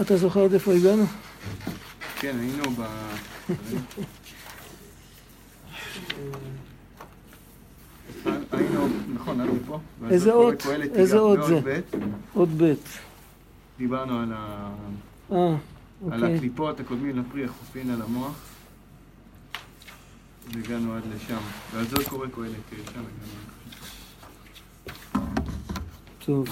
אתה זוכר עד איפה הגענו? כן, היינו ב... היינו, נכון, היינו פה. איזה אות? איזה אות זה? אות ב'. דיברנו על ה... אה, על אוקיי. הקליפות הקודמים לפרי החופין על המוח. והגענו עד לשם. ועל זאת קורא קהלת, כי שם הגענו. טוב.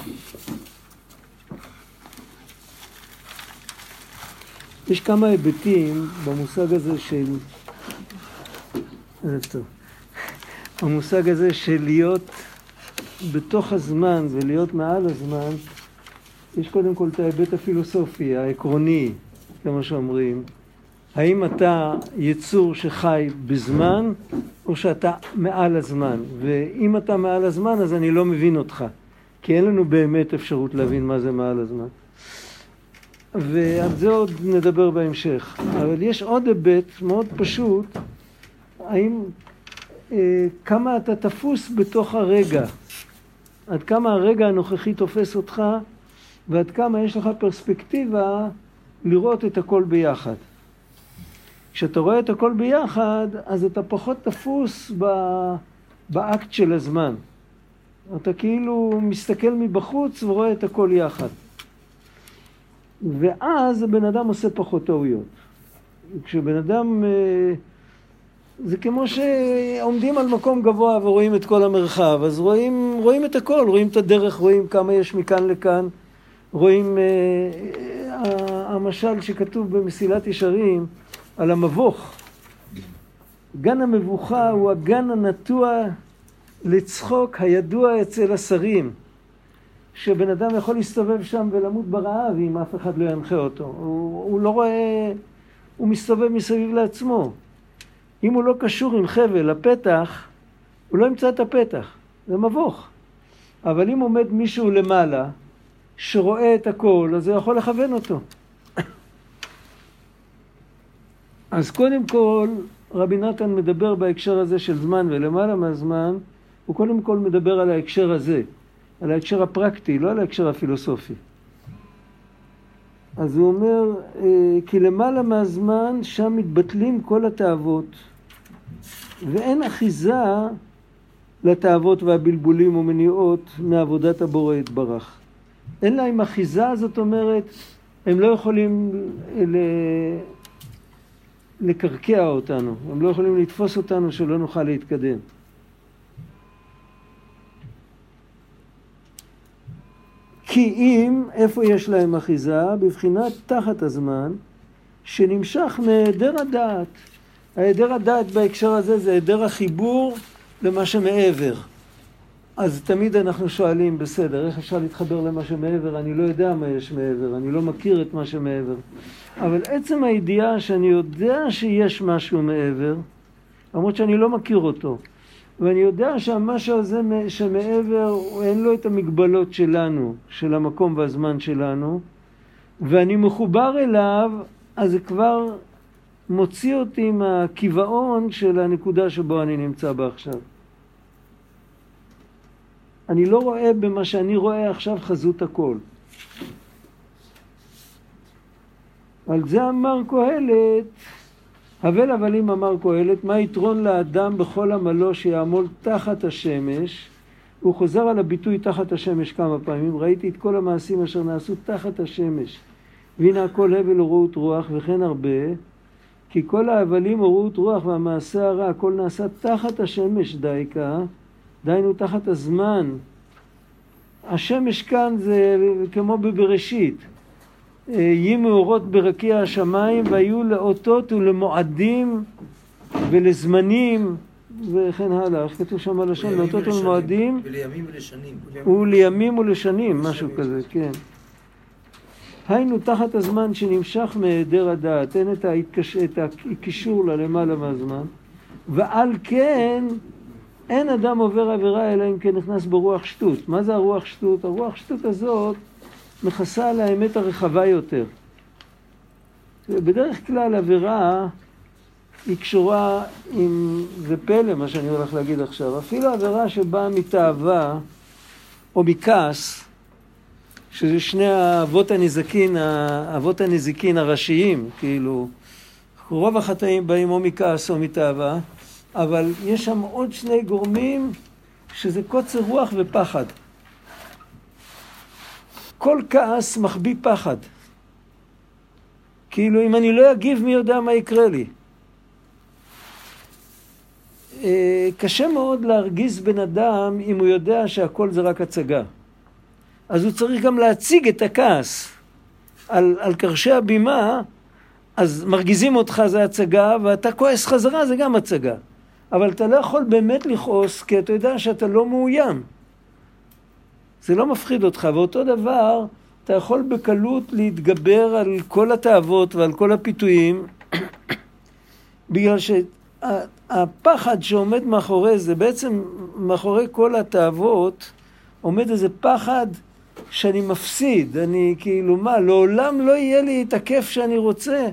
יש כמה היבטים במושג הזה של... אה, טוב. המושג הזה של להיות בתוך הזמן ולהיות מעל הזמן, יש קודם כל את ההיבט הפילוסופי, העקרוני, כמו שאומרים. האם אתה יצור שחי בזמן, או שאתה מעל הזמן? ואם אתה מעל הזמן, אז אני לא מבין אותך. כי אין לנו באמת אפשרות להבין מה זה מעל הזמן. ועל זה עוד נדבר בהמשך. אבל יש עוד היבט מאוד פשוט, האם, אה, כמה אתה תפוס בתוך הרגע, עד כמה הרגע הנוכחי תופס אותך, ועד כמה יש לך פרספקטיבה לראות את הכל ביחד. כשאתה רואה את הכל ביחד, אז אתה פחות תפוס באקט של הזמן. אתה כאילו מסתכל מבחוץ ורואה את הכל יחד. ואז הבן אדם עושה פחות טעויות. כשבן אדם... אה, זה כמו שעומדים על מקום גבוה ורואים את כל המרחב, אז רואים, רואים את הכל, רואים את הדרך, רואים כמה יש מכאן לכאן, רואים... אה, אה, המשל שכתוב במסילת ישרים על המבוך. גן המבוכה הוא הגן הנטוע לצחוק הידוע אצל השרים, שבן אדם יכול להסתובב שם ולמות ברעב אם אף אחד לא ינחה אותו. הוא, הוא לא רואה, הוא מסתובב מסביב לעצמו. אם הוא לא קשור עם חבל לפתח, הוא לא ימצא את הפתח. זה מבוך. אבל אם עומד מישהו למעלה, שרואה את הכל, אז הוא יכול לכוון אותו. אז קודם כל, רבי נתן מדבר בהקשר הזה של זמן ולמעלה מהזמן, הוא קודם כל מדבר על ההקשר הזה, על ההקשר הפרקטי, לא על ההקשר הפילוסופי. אז הוא אומר, אה, כי למעלה מהזמן שם מתבטלים כל התאוות, ואין אחיזה לתאוות והבלבולים ומניעות מעבודת הבורא יתברך. אין להם אחיזה, זאת אומרת, הם לא יכולים לקרקע אותנו, הם לא יכולים לתפוס אותנו שלא נוכל להתקדם. כי אם, איפה יש להם אחיזה? בבחינת תחת הזמן, שנמשך מהיעדר הדעת. היעדר הדעת בהקשר הזה זה היעדר החיבור למה שמעבר. אז תמיד אנחנו שואלים, בסדר, איך אפשר להתחבר למה שמעבר? אני לא יודע מה יש מעבר, אני לא מכיר את מה שמעבר. אבל עצם הידיעה שאני יודע שיש משהו מעבר, למרות שאני לא מכיר אותו, ואני יודע שהמשהו הזה שמעבר, אין לו את המגבלות שלנו, של המקום והזמן שלנו, ואני מחובר אליו, אז זה כבר מוציא אותי מהקיבעון של הנקודה שבו אני נמצא בה עכשיו. אני לא רואה במה שאני רואה עכשיו חזות הכל. על זה אמר קהלת, הבל הבלים אמר קהלת, מה יתרון לאדם בכל עמלו שיעמול תחת השמש? הוא חוזר על הביטוי תחת השמש כמה פעמים, ראיתי את כל המעשים אשר נעשו תחת השמש. והנה הכל הבל ורעות רוח וכן הרבה, כי כל ההבלים ורעות רוח והמעשה הרע, הכל נעשה תחת השמש דייקה, דהיינו תחת הזמן. השמש כאן זה כמו בבראשית. יהי מאורות ברקיע השמיים והיו לאותות ולמועדים ולזמנים וכן הלאה. איך כתוב שם הלשון? לאותות ולמועדים. ולימים ולשנים. ולימים ולשנים, משהו כזה, כן. היינו תחת הזמן שנמשך מהיעדר הדעת, אין את, ההתקש... את הקישור ללמעלה מהזמן, ועל כן אין אדם עובר עבירה אלא אם כן נכנס ברוח שטות. מה זה הרוח שטות? הרוח שטות הזאת מכסה על האמת הרחבה יותר. בדרך כלל עבירה היא קשורה עם, זה פלא מה שאני הולך להגיד עכשיו, אפילו עבירה שבאה מתאווה או מכעס, שזה שני האבות הנזקין, האבות הנזיקין הראשיים, כאילו, רוב החטאים באים או מכעס או מתאווה, אבל יש שם עוד שני גורמים שזה קוצר רוח ופחד. כל כעס מחביא פחד. כאילו, אם אני לא אגיב, מי יודע מה יקרה לי. אה, קשה מאוד להרגיז בן אדם אם הוא יודע שהכל זה רק הצגה. אז הוא צריך גם להציג את הכעס על, על קרשי הבימה, אז מרגיזים אותך זה הצגה, ואתה כועס חזרה זה גם הצגה. אבל אתה לא יכול באמת לכעוס, כי אתה יודע שאתה לא מאוים. זה לא מפחיד אותך, ואותו דבר, אתה יכול בקלות להתגבר על כל התאוות ועל כל הפיתויים, בגלל שהפחד שעומד מאחורי זה, בעצם מאחורי כל התאוות, עומד איזה פחד שאני מפסיד, אני כאילו, מה, לעולם לא יהיה לי את הכיף שאני רוצה?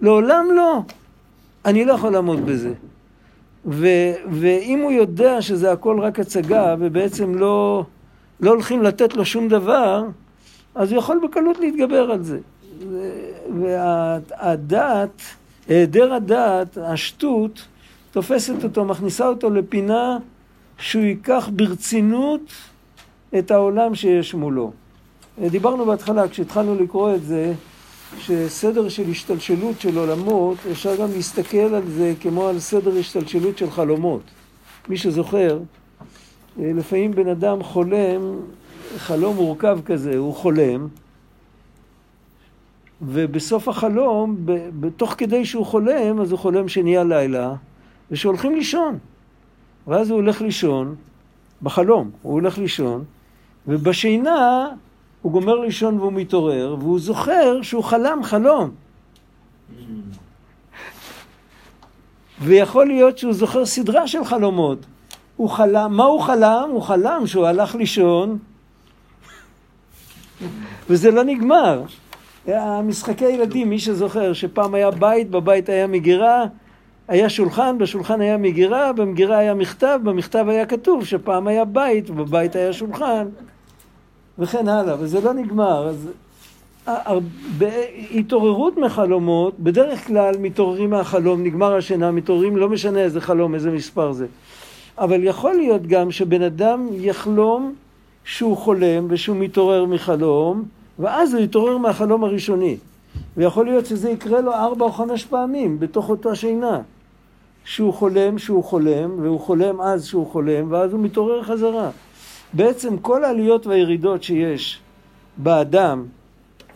לעולם לא. אני לא יכול לעמוד בזה. ו, ואם הוא יודע שזה הכל רק הצגה, ובעצם לא, לא הולכים לתת לו שום דבר, אז הוא יכול בקלות להתגבר על זה. והדעת, היעדר הדעת, השטות, תופסת אותו, מכניסה אותו לפינה שהוא ייקח ברצינות את העולם שיש מולו. דיברנו בהתחלה, כשהתחלנו לקרוא את זה, שסדר של השתלשלות של עולמות, אפשר גם להסתכל על זה כמו על סדר השתלשלות של חלומות. מי שזוכר, לפעמים בן אדם חולם, חלום מורכב כזה, הוא חולם, ובסוף החלום, בתוך כדי שהוא חולם, אז הוא חולם שנהיה לילה, ושהולכים לישון. ואז הוא הולך לישון, בחלום, הוא הולך לישון, ובשינה הוא גומר לישון והוא מתעורר, והוא זוכר שהוא חלם חלום. ויכול להיות שהוא זוכר סדרה של חלומות. הוא חלם, מה הוא חלם? הוא חלם שהוא הלך לישון, וזה לא נגמר. המשחקי ילדים, מי שזוכר, שפעם היה בית, בבית היה מגירה, היה שולחן, בשולחן היה מגירה, במגירה היה מכתב, במכתב היה כתוב שפעם היה בית, בבית היה שולחן. וכן הלאה, וזה לא נגמר. אז בהתעוררות מחלומות, בדרך כלל מתעוררים מהחלום, נגמר השינה, מתעוררים, לא משנה איזה חלום, איזה מספר זה. אבל יכול להיות גם שבן אדם יחלום שהוא חולם ושהוא מתעורר מחלום, ואז הוא יתעורר מהחלום הראשוני. ויכול להיות שזה יקרה לו ארבע או חמש פעמים בתוך אותה שינה. שהוא חולם שהוא חולם, והוא חולם אז שהוא חולם, ואז הוא מתעורר חזרה. בעצם כל העליות והירידות שיש באדם,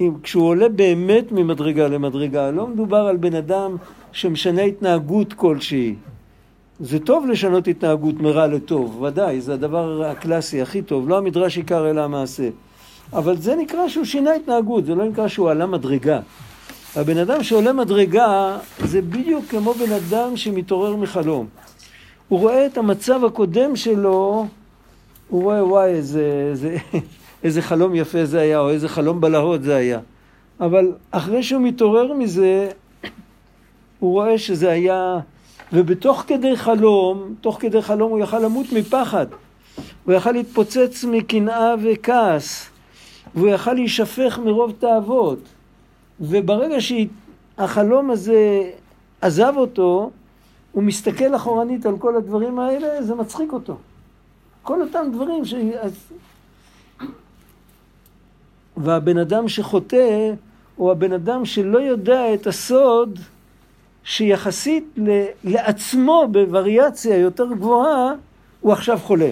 אם, כשהוא עולה באמת ממדרגה למדרגה, לא מדובר על בן אדם שמשנה התנהגות כלשהי. זה טוב לשנות התנהגות מרע לטוב, ודאי, זה הדבר הקלאסי, הכי טוב, לא המדרש עיקר אלא המעשה. אבל זה נקרא שהוא שינה התנהגות, זה לא נקרא שהוא עלה מדרגה. הבן אדם שעולה מדרגה זה בדיוק כמו בן אדם שמתעורר מחלום. הוא רואה את המצב הקודם שלו הוא רואה, וואי, איזה, איזה, איזה חלום יפה זה היה, או איזה חלום בלהות זה היה. אבל אחרי שהוא מתעורר מזה, הוא רואה שזה היה... ובתוך כדי חלום, תוך כדי חלום הוא יכל למות מפחד. הוא יכל להתפוצץ מקנאה וכעס. והוא יכל להישפך מרוב תאוות. וברגע שהחלום הזה עזב אותו, הוא מסתכל אחורנית על כל הדברים האלה, זה מצחיק אותו. כל אותם דברים ש... והבן אדם שחוטא הוא הבן אדם שלא יודע את הסוד שיחסית ל... לעצמו בווריאציה יותר גבוהה הוא עכשיו חולה.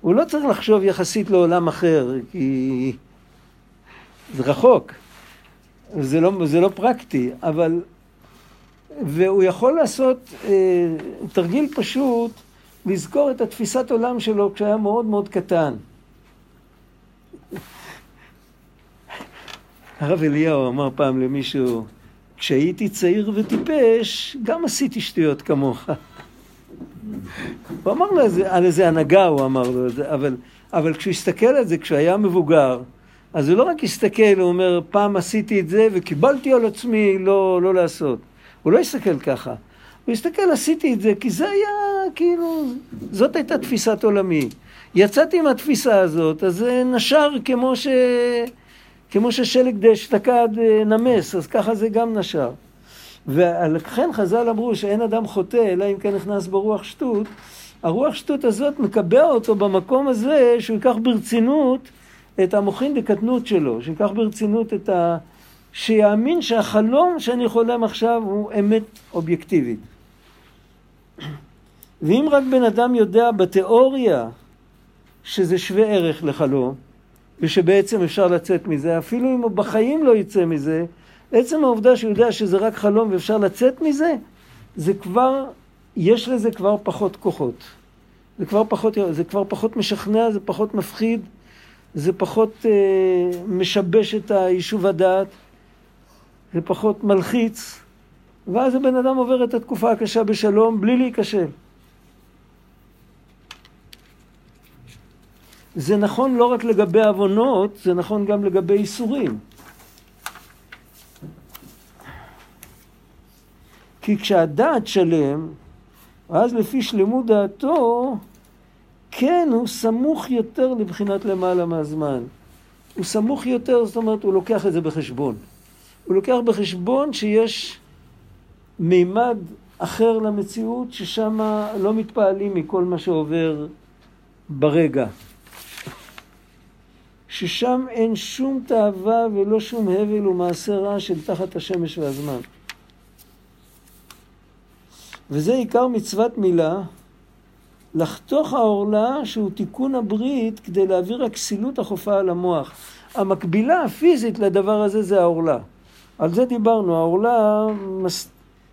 הוא לא צריך לחשוב יחסית לעולם אחר, כי זה רחוק, זה לא, זה לא פרקטי, אבל... והוא יכול לעשות אה, תרגיל פשוט לזכור את התפיסת עולם שלו כשהיה מאוד מאוד קטן. הרב אליהו אמר פעם למישהו, כשהייתי צעיר וטיפש, גם עשיתי שטויות כמוך. הוא אמר לו על איזה הנהגה, הוא אמר לו את זה, אבל, אבל כשהוא הסתכל על זה, כשהוא היה מבוגר, אז הוא לא רק הסתכל, הוא אומר, פעם עשיתי את זה וקיבלתי על עצמי לא, לא לעשות. הוא לא הסתכל ככה. הוא הסתכל, עשיתי את זה, כי זה היה, כאילו, זאת הייתה תפיסת עולמי. יצאתי מהתפיסה הזאת, אז זה נשר כמו, ש... כמו ששלג דאשתקד אה, נמס, אז ככה זה גם נשר. ולכן חז"ל אמרו שאין אדם חוטא, אלא אם כן נכנס ברוח שטות. הרוח שטות הזאת מקבע אותו במקום הזה שהוא ייקח ברצינות את המוחין דקטנות שלו, שיקח ברצינות את ה... שיאמין שהחלום שאני חולם עכשיו הוא אמת אובייקטיבית. ואם רק בן אדם יודע בתיאוריה שזה שווה ערך לחלום, ושבעצם אפשר לצאת מזה, אפילו אם הוא בחיים לא יצא מזה, עצם העובדה שהוא יודע שזה רק חלום ואפשר לצאת מזה, זה כבר, יש לזה כבר פחות כוחות. זה כבר פחות, זה כבר פחות משכנע, זה פחות מפחיד, זה פחות אה, משבש את היישוב הדעת, זה פחות מלחיץ, ואז הבן אדם עובר את התקופה הקשה בשלום בלי להיכשל. זה נכון לא רק לגבי עוונות, זה נכון גם לגבי איסורים. כי כשהדעת שלם, אז לפי שלמות דעתו, כן, הוא סמוך יותר לבחינת למעלה מהזמן. הוא סמוך יותר, זאת אומרת, הוא לוקח את זה בחשבון. הוא לוקח בחשבון שיש מימד אחר למציאות, ששם לא מתפעלים מכל מה שעובר ברגע. ששם אין שום תאווה ולא שום הבל ומעשה רע של תחת השמש והזמן. וזה עיקר מצוות מילה, לחתוך העורלה שהוא תיקון הברית כדי להעביר הכסילות החופה על המוח. המקבילה הפיזית לדבר הזה זה העורלה. על זה דיברנו, העורלה מס...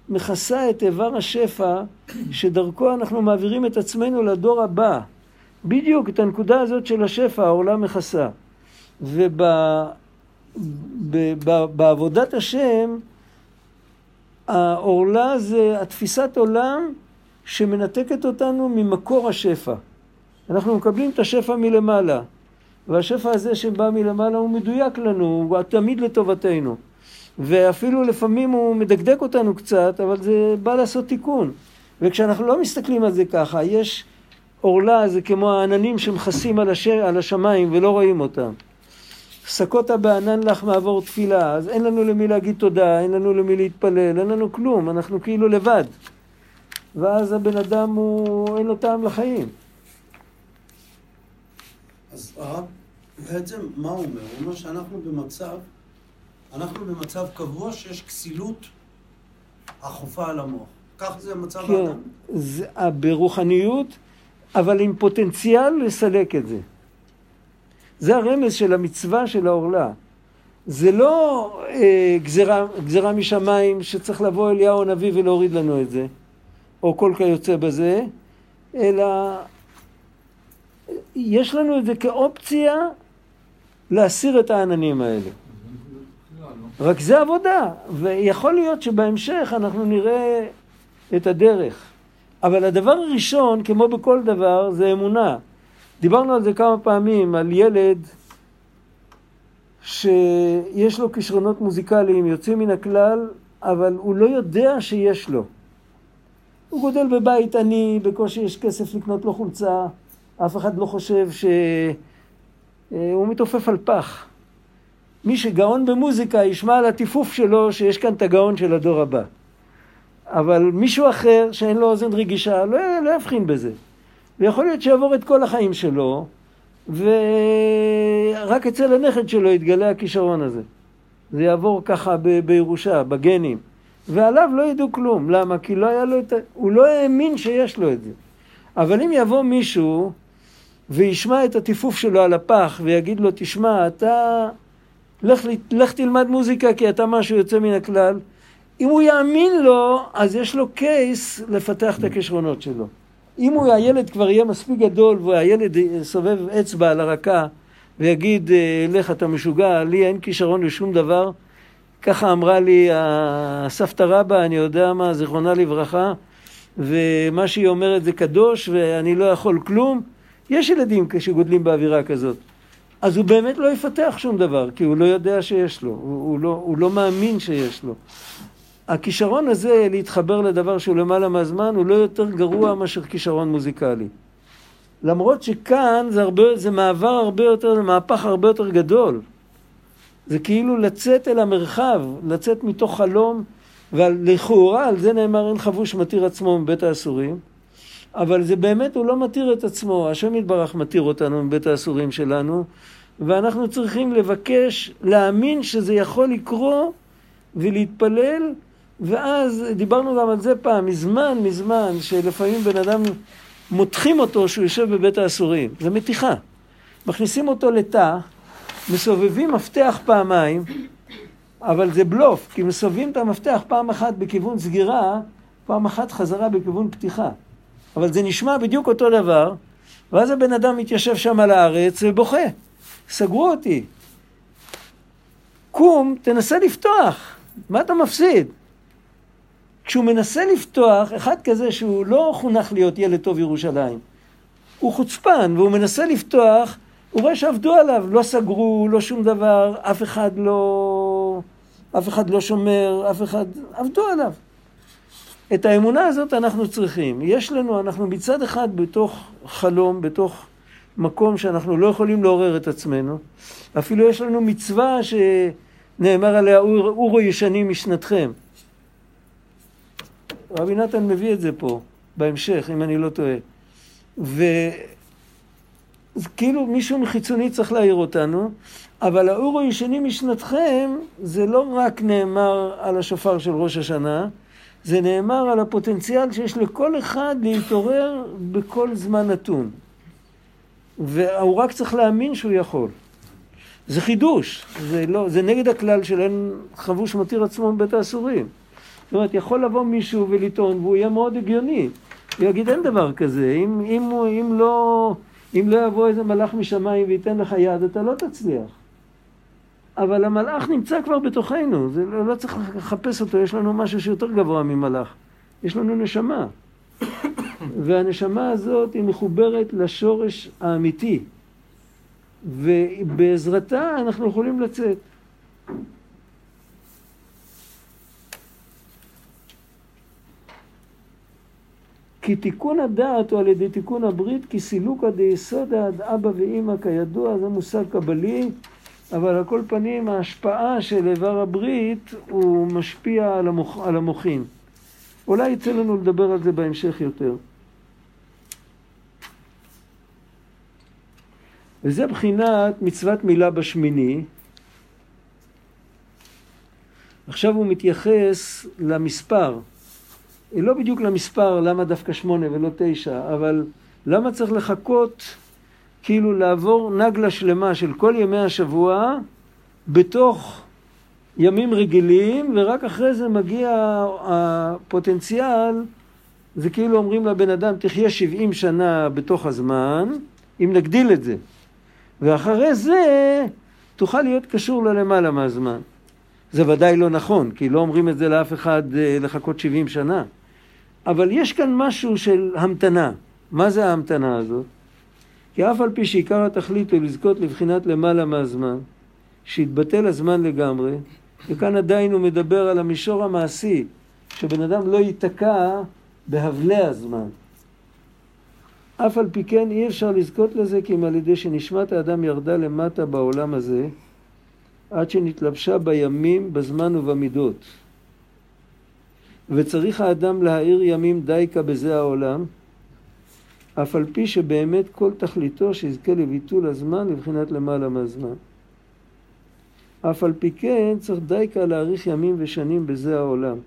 מכסה את איבר השפע שדרכו אנחנו מעבירים את עצמנו לדור הבא. בדיוק את הנקודה הזאת של השפע העורלה מכסה. ובעבודת השם העורלה זה התפיסת עולם שמנתקת אותנו ממקור השפע. אנחנו מקבלים את השפע מלמעלה, והשפע הזה שבא מלמעלה הוא מדויק לנו, הוא תמיד לטובתנו. ואפילו לפעמים הוא מדקדק אותנו קצת, אבל זה בא לעשות תיקון. וכשאנחנו לא מסתכלים על זה ככה, יש עורלה, זה כמו העננים שמכסים על, הש... על השמיים ולא רואים אותם. שקותה בענן לך מעבור תפילה, אז אין לנו למי להגיד תודה, אין לנו למי להתפלל, אין לנו כלום, אנחנו כאילו לבד. ואז הבן אדם הוא, אין לו טעם לחיים. אז הרב, בעצם מה הוא אומר? הוא אומר שאנחנו במצב, אנחנו במצב קבוע שיש כסילות החופה על המוח. כך זה מצב כן, האדם. זה, ברוחניות, אבל עם פוטנציאל לסלק את זה. זה הרמז של המצווה של העורלה. זה לא אה, גזרה, גזרה משמיים שצריך לבוא אליהו הנביא ולהוריד לנו את זה, או כל כיוצא בזה, אלא יש לנו את זה כאופציה להסיר את העננים האלה. רק זה עבודה, ויכול להיות שבהמשך אנחנו נראה את הדרך. אבל הדבר הראשון, כמו בכל דבר, זה אמונה. דיברנו על זה כמה פעמים, על ילד שיש לו כישרונות מוזיקליים יוצאים מן הכלל, אבל הוא לא יודע שיש לו. הוא גודל בבית עני, בקושי יש כסף לקנות לו חולצה, אף אחד לא חושב שהוא אה, מתעופף על פח. מי שגאון במוזיקה ישמע על הטיפוף שלו שיש כאן את הגאון של הדור הבא. אבל מישהו אחר שאין לו אוזן רגישה לא, לא יבחין בזה. ויכול להיות שיעבור את כל החיים שלו, ורק אצל הנכד שלו יתגלה הכישרון הזה. זה יעבור ככה ב- בירושה, בגנים. ועליו לא ידעו כלום. למה? כי לא היה לו את ה... הוא לא האמין שיש לו את זה. אבל אם יבוא מישהו וישמע את הטיפוף שלו על הפח ויגיד לו, תשמע, אתה... לך, לך תלמד מוזיקה כי אתה משהו יוצא מן הכלל. אם הוא יאמין לו, אז יש לו קייס לפתח את הכישרונות שלו. אם הוא, הילד כבר יהיה מספיק גדול והילד סובב אצבע על הרקה ויגיד, אה, לך אתה משוגע, לי אין כישרון לשום דבר, ככה אמרה לי הסבתא רבא, אני יודע מה, זיכרונה לברכה, ומה שהיא אומרת זה קדוש ואני לא יכול כלום. יש ילדים שגודלים באווירה כזאת. אז הוא באמת לא יפתח שום דבר, כי הוא לא יודע שיש לו, הוא, הוא, לא, הוא לא מאמין שיש לו. הכישרון הזה להתחבר לדבר שהוא למעלה מהזמן הוא לא יותר גרוע מאשר כישרון מוזיקלי. למרות שכאן זה, הרבה, זה מעבר הרבה יותר, זה מהפך הרבה יותר גדול. זה כאילו לצאת אל המרחב, לצאת מתוך חלום, ולכאורה על זה נאמר אין חבוש מתיר עצמו מבית האסורים, אבל זה באמת, הוא לא מתיר את עצמו, השם יתברך מתיר אותנו מבית האסורים שלנו, ואנחנו צריכים לבקש, להאמין שזה יכול לקרות ולהתפלל, ואז דיברנו גם על זה פעם, מזמן מזמן, שלפעמים בן אדם מותחים אותו שהוא יושב בבית האסורים, זה מתיחה. מכניסים אותו לתא, מסובבים מפתח פעמיים, אבל זה בלוף, כי מסובבים את המפתח פעם אחת בכיוון סגירה, פעם אחת חזרה בכיוון פתיחה. אבל זה נשמע בדיוק אותו דבר, ואז הבן אדם מתיישב שם על הארץ ובוכה. סגרו אותי. קום, תנסה לפתוח. מה אתה מפסיד? כשהוא מנסה לפתוח, אחד כזה שהוא לא חונך להיות ילד טוב ירושלים, הוא חוצפן והוא מנסה לפתוח, הוא רואה שעבדו עליו, לא סגרו, לא שום דבר, אף אחד לא, אף אחד לא שומר, אף אחד, עבדו עליו. את האמונה הזאת אנחנו צריכים. יש לנו, אנחנו מצד אחד בתוך חלום, בתוך מקום שאנחנו לא יכולים לעורר את עצמנו. אפילו יש לנו מצווה שנאמר עליה, אורו ישנים משנתכם. רבי נתן מביא את זה פה, בהמשך, אם אני לא טועה. ו... אז כאילו מישהו מחיצוני צריך להעיר אותנו, אבל האורו ישני משנתכם זה לא רק נאמר על השופר של ראש השנה, זה נאמר על הפוטנציאל שיש לכל אחד להתעורר בכל זמן נתון. והוא רק צריך להאמין שהוא יכול. זה חידוש, זה, לא, זה נגד הכלל של אין חבוש מתיר עצמו מבית האסורים. זאת אומרת, יכול לבוא מישהו ולטעון, והוא יהיה מאוד הגיוני. הוא יגיד, אין דבר כזה, אם, אם, אם, לא, אם לא יבוא איזה מלאך משמיים וייתן לך יד, אתה לא תצליח. אבל המלאך נמצא כבר בתוכנו, זה לא, לא צריך לחפש אותו, יש לנו משהו שיותר גבוה ממלאך. יש לנו נשמה. והנשמה הזאת היא מחוברת לשורש האמיתי. ובעזרתה אנחנו יכולים לצאת. כי תיקון הדעת הוא על ידי תיקון הברית, כי סילוקא דיסודא עד אבא ואימא כידוע, זה מושג קבלי, אבל על כל פנים ההשפעה של איבר הברית הוא משפיע על, המוח, על המוחין. אולי יצא לנו לדבר על זה בהמשך יותר. וזה בחינת מצוות מילה בשמיני. עכשיו הוא מתייחס למספר. לא בדיוק למספר, למה דווקא שמונה ולא תשע, אבל למה צריך לחכות כאילו לעבור נגלה שלמה של כל ימי השבוע בתוך ימים רגילים, ורק אחרי זה מגיע הפוטנציאל, זה כאילו אומרים לבן אדם, תחיה 70 שנה בתוך הזמן, אם נגדיל את זה. ואחרי זה תוכל להיות קשור ללמעלה מהזמן. זה ודאי לא נכון, כי לא אומרים את זה לאף אחד אה, לחכות 70 שנה. אבל יש כאן משהו של המתנה. מה זה ההמתנה הזאת? כי אף על פי שעיקר התכלית הוא לזכות לבחינת למעלה מהזמן, שיתבטל הזמן לגמרי, וכאן עדיין הוא מדבר על המישור המעשי, שבן אדם לא ייתקע בהבלי הזמן. אף על פי כן אי אפשר לזכות לזה כי אם על ידי שנשמת האדם ירדה למטה בעולם הזה, עד שנתלבשה בימים, בזמן ובמידות. וצריך האדם להאיר ימים דייקה בזה העולם, אף על פי שבאמת כל תכליתו שיזכה לביטול הזמן לבחינת למעלה מהזמן. אף על פי כן צריך דייקה להאריך ימים ושנים בזה העולם.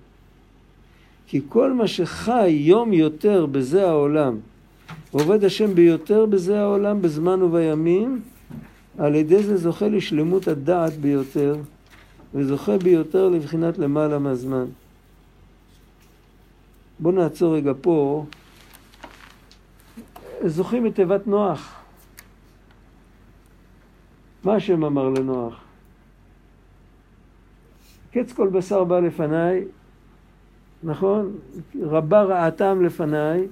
כי כל מה שחי יום יותר בזה העולם, עובד השם ביותר בזה העולם, בזמן ובימים, על ידי זה זוכה לשלמות הדעת ביותר, וזוכה ביותר לבחינת למעלה מהזמן. בואו נעצור רגע פה. זוכרים את תיבת נוח. מה השם אמר לנוח? קץ כל בשר בא לפניי, נכון? רבה רעתם לפניי.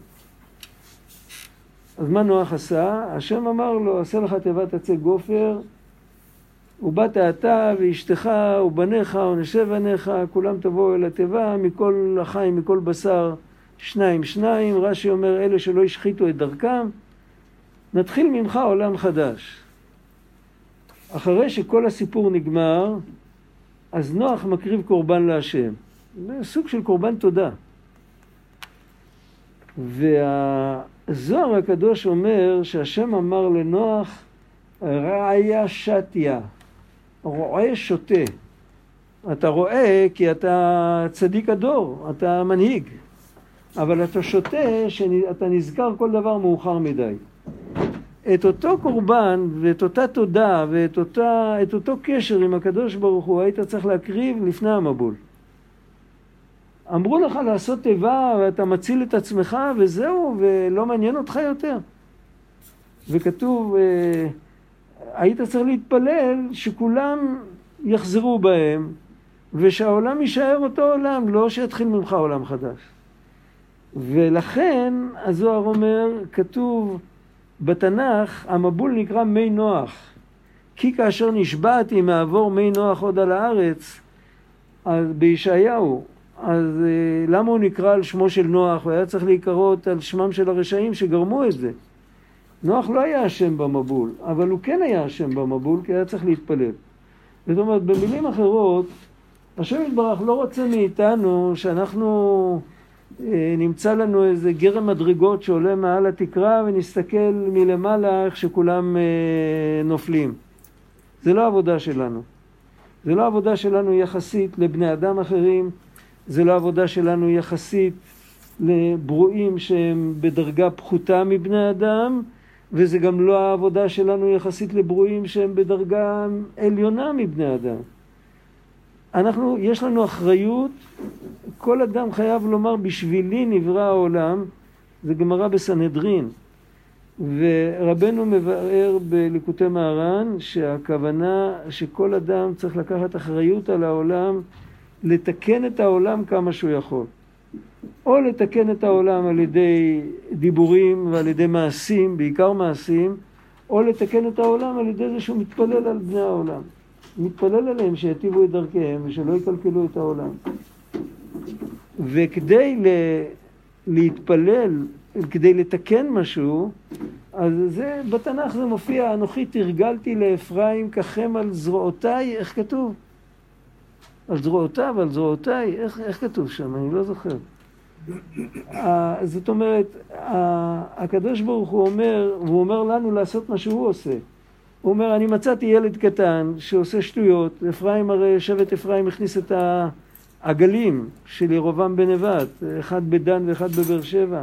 אז מה נוח עשה? השם אמר לו, עשה לך תיבת עצי גופר, ובאת אתה ואשתך ובניך ונשב בניך, כולם תבואו אל התיבה, מכל החיים, מכל בשר, שניים שניים. רש"י אומר, אלה שלא השחיתו את דרכם, נתחיל ממך עולם חדש. אחרי שכל הסיפור נגמר, אז נוח מקריב קורבן להשם. זה סוג של קורבן תודה. והזוהר הקדוש אומר שהשם אמר לנוח, ראיה שתיה, רועה שותה. אתה רואה כי אתה צדיק הדור, אתה מנהיג, אבל אתה שותה שאתה נזכר כל דבר מאוחר מדי. את אותו קורבן ואת אותה תודה ואת אותה, אותו קשר עם הקדוש ברוך הוא היית צריך להקריב לפני המבול. אמרו לך לעשות תיבה ואתה מציל את עצמך וזהו ולא מעניין אותך יותר. וכתוב, אה, היית צריך להתפלל שכולם יחזרו בהם ושהעולם יישאר אותו עולם, לא שיתחיל ממך עולם חדש. ולכן הזוהר אומר, כתוב בתנ"ך, המבול נקרא מי נוח. כי כאשר נשבעתי מעבור מי נוח עוד על הארץ, אז בישעיהו, אז אה, למה הוא נקרא על שמו של נוח? הוא היה צריך להיקרות על שמם של הרשעים שגרמו את זה. נוח לא היה אשם במבול, אבל הוא כן היה אשם במבול, כי היה צריך להתפלל. זאת אומרת, במילים אחרות, השם יתברך לא רוצה מאיתנו שאנחנו אה, נמצא לנו איזה גרם מדרגות שעולה מעל התקרה ונסתכל מלמעלה איך שכולם אה, נופלים. זה לא עבודה שלנו. זה לא עבודה שלנו יחסית לבני אדם אחרים, זה לא עבודה שלנו יחסית לברואים שהם בדרגה פחותה מבני אדם, וזה גם לא העבודה שלנו יחסית לברואים שהם בדרגה עליונה מבני אדם. אנחנו, יש לנו אחריות, כל אדם חייב לומר בשבילי נברא העולם, זה גמרא בסנהדרין. ורבנו מבאר בליקוטי מהר"ן שהכוונה שכל אדם צריך לקחת אחריות על העולם, לתקן את העולם כמה שהוא יכול. או לתקן את העולם על ידי דיבורים ועל ידי מעשים, בעיקר מעשים, או לתקן את העולם על ידי זה שהוא מתפלל על בני העולם. מתפלל עליהם שיטיבו את דרכיהם ושלא יקלקלו את העולם. וכדי ל... להתפלל, כדי לתקן משהו, אז זה, בתנ"ך זה מופיע, אנוכי תרגלתי לאפרים כחם על זרועותיי, איך כתוב? על זרועותיו, על זרועותיי, איך, איך כתוב שם? אני לא זוכר. זאת אומרת, הקדוש ברוך הוא אומר, והוא אומר לנו לעשות מה שהוא עושה. הוא אומר, אני מצאתי ילד קטן שעושה שטויות, אפרים הרי, שבט אפרים הכניס את העגלים של ירובעם בן נבט, אחד בדן ואחד בבאר שבע.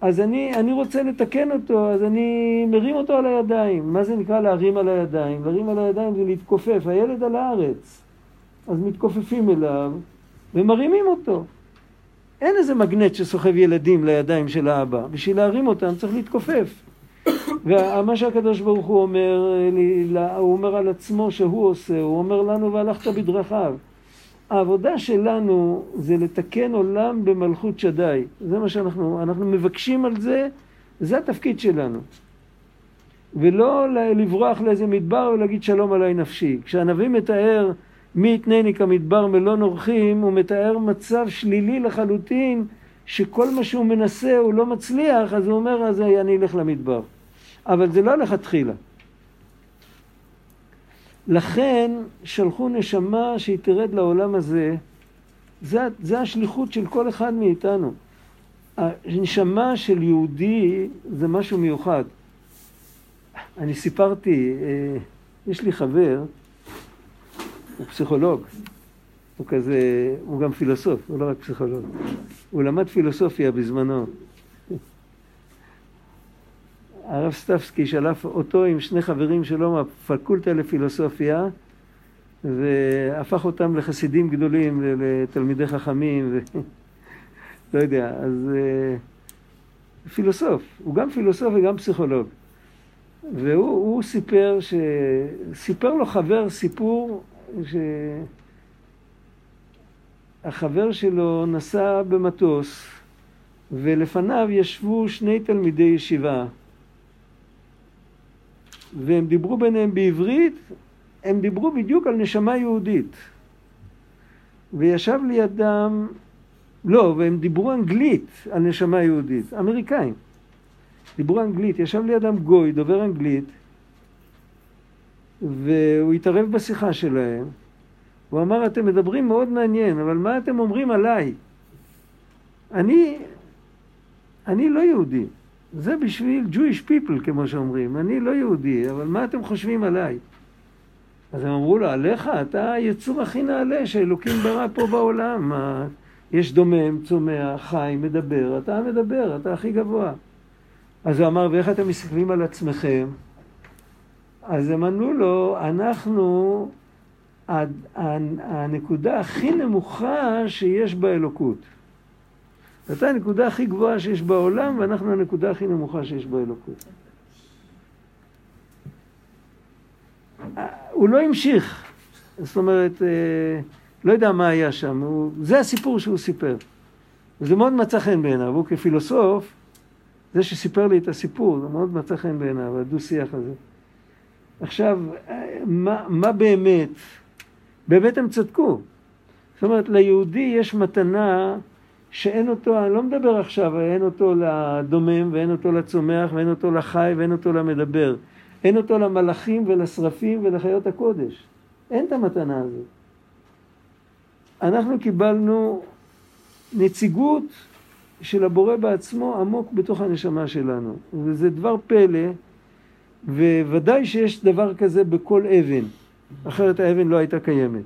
אז אני, אני רוצה לתקן אותו, אז אני מרים אותו על הידיים. מה זה נקרא להרים על הידיים? להרים על הידיים זה להתכופף, הילד על הארץ. אז מתכופפים אליו ומרימים אותו. אין איזה מגנט שסוחב ילדים לידיים של האבא. בשביל להרים אותם צריך להתכופף. ומה שהקדוש ברוך הוא אומר, הוא אומר על עצמו שהוא עושה, הוא אומר לנו והלכת בדרכיו. העבודה שלנו זה לתקן עולם במלכות שדי. זה מה שאנחנו, אנחנו מבקשים על זה, זה התפקיד שלנו. ולא לברוח לאיזה מדבר ולהגיד שלום עליי נפשי. כשהנביא מתאר מי יתנני כמדבר מלון אורחים, הוא מתאר מצב שלילי לחלוטין, שכל מה שהוא מנסה הוא לא מצליח, אז הוא אומר, אז אני אלך למדבר. אבל זה לא לכתחילה. לכן שלחו נשמה שהיא תרד לעולם הזה, זה, זה השליחות של כל אחד מאיתנו. הנשמה של יהודי זה משהו מיוחד. אני סיפרתי, אה, יש לי חבר, הוא פסיכולוג, הוא כזה, הוא גם פילוסוף, הוא לא רק פסיכולוג. הוא למד פילוסופיה בזמנו. הרב סטפסקי שלף אותו עם שני חברים שלו מהפקולטה לפילוסופיה והפך אותם לחסידים גדולים, לתלמידי חכמים, ו... לא יודע, אז אה, פילוסוף, הוא גם פילוסוף וגם פסיכולוג. והוא סיפר, ש... סיפר לו חבר סיפור שהחבר שלו נסע במטוס ולפניו ישבו שני תלמידי ישיבה והם דיברו ביניהם בעברית, הם דיברו בדיוק על נשמה יהודית. וישב לידם, לא, והם דיברו אנגלית על נשמה יהודית, אמריקאים. דיברו אנגלית, ישב לידם גוי, דובר אנגלית, והוא התערב בשיחה שלהם. הוא אמר, אתם מדברים מאוד מעניין, אבל מה אתם אומרים עליי? אני, אני לא יהודי. זה בשביל Jewish people, כמו שאומרים. אני לא יהודי, אבל מה אתם חושבים עליי? אז הם אמרו לו, עליך, אתה היצור הכי נעלה שאלוקים ברא פה בעולם. יש דומם, צומח, חי, מדבר, אתה מדבר, אתה הכי גבוה. אז הוא אמר, ואיך אתם מסתכלים על עצמכם? אז הם ענו לו, אנחנו הנקודה הכי נמוכה שיש באלוקות. אתה הנקודה הכי גבוהה שיש בעולם, ואנחנו הנקודה הכי נמוכה שיש באלוקות. הוא לא המשיך, זאת אומרת, אה, לא יודע מה היה שם, הוא, זה הסיפור שהוא סיפר. וזה מאוד מצא חן בעיניו, הוא כפילוסוף, זה שסיפר לי את הסיפור, זה מאוד מצא חן בעיניו, הדו-שיח הזה. עכשיו, מה, מה באמת? באמת הם צדקו. זאת אומרת, ליהודי יש מתנה שאין אותו, אני לא מדבר עכשיו, אין אותו לדומם ואין אותו לצומח ואין אותו לחי ואין אותו למדבר. אין אותו למלאכים ולשרפים ולחיות הקודש. אין את המתנה הזאת. אנחנו קיבלנו נציגות של הבורא בעצמו עמוק בתוך הנשמה שלנו. וזה דבר פלא, וודאי שיש דבר כזה בכל אבן, אחרת האבן לא הייתה קיימת.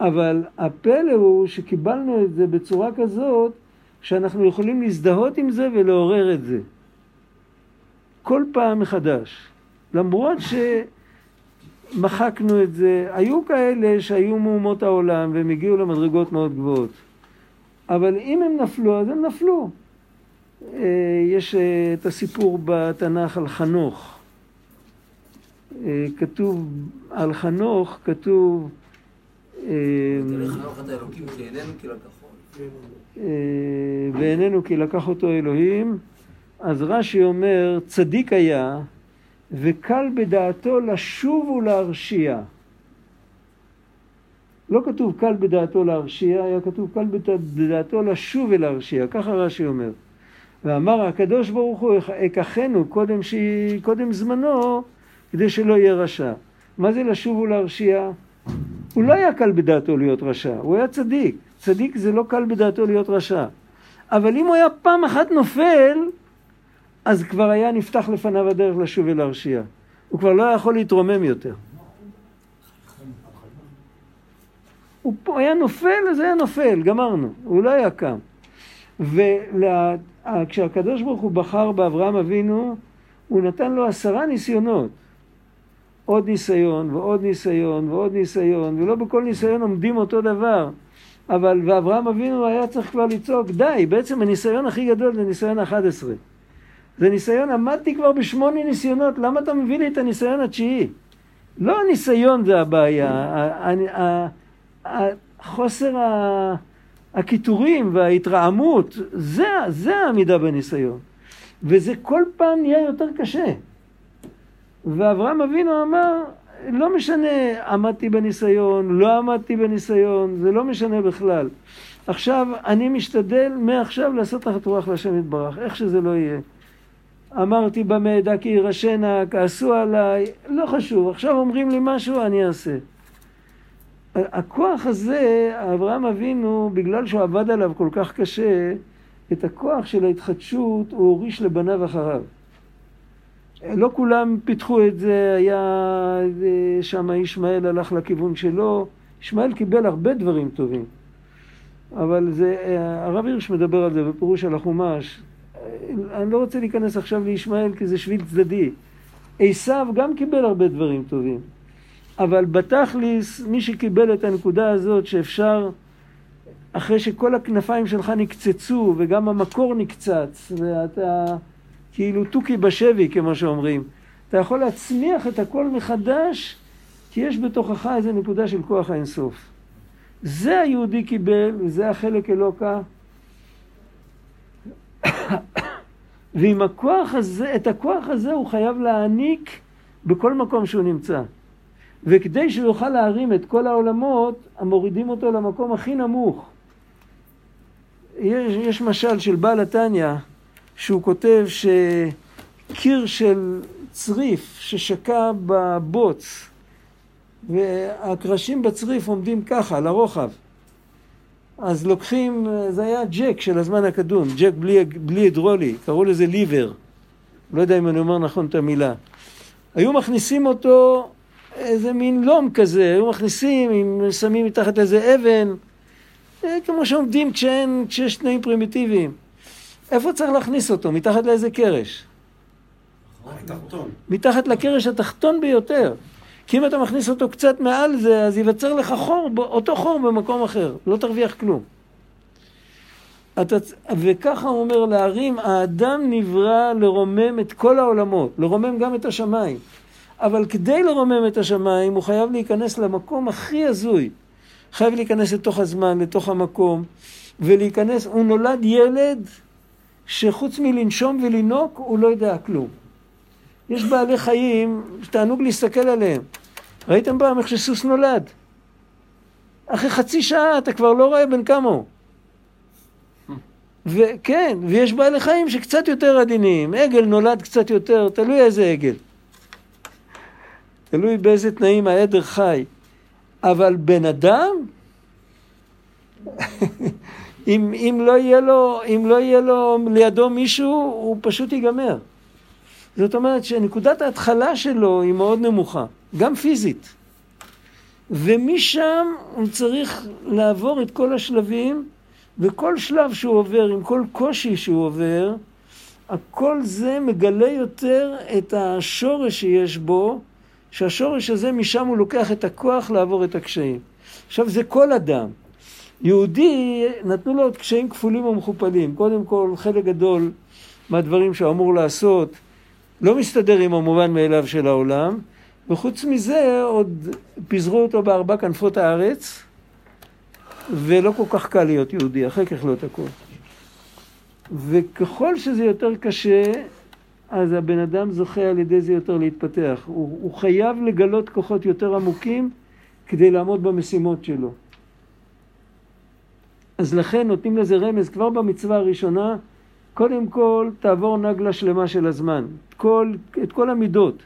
אבל הפלא הוא שקיבלנו את זה בצורה כזאת שאנחנו יכולים להזדהות עם זה ולעורר את זה. כל פעם מחדש. למרות שמחקנו את זה, היו כאלה שהיו מאומות העולם והם הגיעו למדרגות מאוד גבוהות. אבל אם הם נפלו, אז הם נפלו. אה, יש אה, את הסיפור בתנ"ך על חנוך. אה, כתוב, על חנוך כתוב ואיננו כי לקח אותו אלוהים, אז רש"י אומר, צדיק היה וקל בדעתו לשוב ולהרשיע. לא כתוב קל בדעתו להרשיע, היה כתוב קל בדעתו לשוב ולהרשיע, ככה רש"י אומר. ואמר הקדוש ברוך הוא אקחנו קודם, ש... קודם זמנו כדי שלא יהיה רשע. מה זה לשוב ולהרשיע? הוא לא היה קל בדעתו להיות רשע, הוא היה צדיק. צדיק זה לא קל בדעתו להיות רשע. אבל אם הוא היה פעם אחת נופל, אז כבר היה נפתח לפניו הדרך לשוב ולהרשיע. הוא כבר לא היה יכול להתרומם יותר. הוא היה נופל, אז היה נופל, גמרנו. הוא לא היה קם. וכשהקדוש ברוך הוא בחר באברהם אבינו, הוא נתן לו עשרה ניסיונות. עוד ניסיון ועוד ניסיון ועוד ניסיון, ולא בכל ניסיון עומדים אותו דבר. אבל, ואברהם אבינו היה צריך כבר לצעוק, די, בעצם הניסיון הכי גדול זה ניסיון ה-11. זה ניסיון, עמדתי כבר בשמונה ניסיונות, למה אתה מביא לי את הניסיון התשיעי? לא הניסיון זה הבעיה, חוסר הקיטורים וההתרעמות, זה, זה העמידה בניסיון. וזה כל פעם נהיה יותר קשה. ואברהם אבינו אמר, לא משנה, עמדתי בניסיון, לא עמדתי בניסיון, זה לא משנה בכלל. עכשיו, אני משתדל מעכשיו לעשות תחת רוח להשם יתברך, איך שזה לא יהיה. אמרתי במעדה כי ירשנה, כעסו עליי, לא חשוב, עכשיו אומרים לי משהו, אני אעשה. הכוח הזה, אברהם אבינו, בגלל שהוא עבד עליו כל כך קשה, את הכוח של ההתחדשות הוא הוריש לבניו אחריו. לא כולם פיתחו את זה, היה שם ישמעאל הלך לכיוון שלו, ישמעאל קיבל הרבה דברים טובים. אבל זה, הרב הירש מדבר על זה בפירוש על החומש. אני לא רוצה להיכנס עכשיו לישמעאל כי זה שביל צדדי. עשיו גם קיבל הרבה דברים טובים. אבל בתכליס, מי שקיבל את הנקודה הזאת שאפשר, אחרי שכל הכנפיים שלך נקצצו וגם המקור נקצץ, ואתה כאילו תוכי בשבי, כמו שאומרים, אתה יכול להצמיח את הכל מחדש, כי יש בתוכך איזה נקודה של כוח האינסוף. זה היהודי קיבל, וזה החלק אלוקה. ועם הכוח הזה, את הכוח הזה הוא חייב להעניק בכל מקום שהוא נמצא. וכדי שהוא יוכל להרים את כל העולמות, המורידים אותו למקום הכי נמוך. יש, יש משל של בעל התניא, שהוא כותב קיר של צריף ששקע בבוץ, והקרשים בצריף עומדים ככה, לרוחב. אז לוקחים, זה היה ג'ק של הזמן הקדום, ג'ק בלי, בלי הידרולי, קראו לזה ליבר. לא יודע אם אני אומר נכון את המילה. היו מכניסים אותו איזה מין לום כזה, היו מכניסים, אם שמים מתחת איזה אבן, אה, כמו שעומדים כשאין, כשיש תנאים פרימיטיביים. איפה צריך להכניס אותו? מתחת לאיזה קרש? מתחת לקרש התחתון ביותר. כי אם אתה מכניס אותו קצת מעל זה, אז ייווצר לך חור, אותו חור במקום אחר. לא תרוויח כלום. אתה, וככה הוא אומר להרים, האדם נברא לרומם את כל העולמות, לרומם גם את השמיים. אבל כדי לרומם את השמיים הוא חייב להיכנס למקום הכי הזוי. חייב להיכנס לתוך הזמן, לתוך המקום, ולהיכנס, הוא נולד ילד שחוץ מלנשום ולנוק הוא לא יודע כלום. יש בעלי חיים שתענוג להסתכל עליהם. ראיתם פעם איך שסוס נולד? אחרי חצי שעה אתה כבר לא רואה בן כמה הוא. וכן, ויש בעלי חיים שקצת יותר עדינים. עגל נולד קצת יותר, תלוי איזה עגל. תלוי באיזה תנאים העדר חי. אבל בן אדם, אם, אם, לא יהיה לו, אם לא יהיה לו לידו מישהו, הוא פשוט ייגמר. זאת אומרת שנקודת ההתחלה שלו היא מאוד נמוכה, גם פיזית. ומשם הוא צריך לעבור את כל השלבים, וכל שלב שהוא עובר, עם כל קושי שהוא עובר, הכל זה מגלה יותר את השורש שיש בו, שהשורש הזה משם הוא לוקח את הכוח לעבור את הקשיים. עכשיו זה כל אדם. יהודי, נתנו לו עוד קשיים כפולים ומכופלים. קודם כל, חלק גדול מהדברים שהוא אמור לעשות לא מסתדר עם המובן מאליו של העולם, וחוץ מזה עוד פיזרו אותו בארבע כנפות הארץ, ולא כל כך קל להיות יהודי, אחר כך לא הכל. וככל שזה יותר קשה, אז הבן אדם זוכה על ידי זה יותר להתפתח. הוא, הוא חייב לגלות כוחות יותר עמוקים כדי לעמוד במשימות שלו. אז לכן נותנים לזה רמז כבר במצווה הראשונה, קודם כל תעבור נגלה שלמה של הזמן, כל, את כל המידות,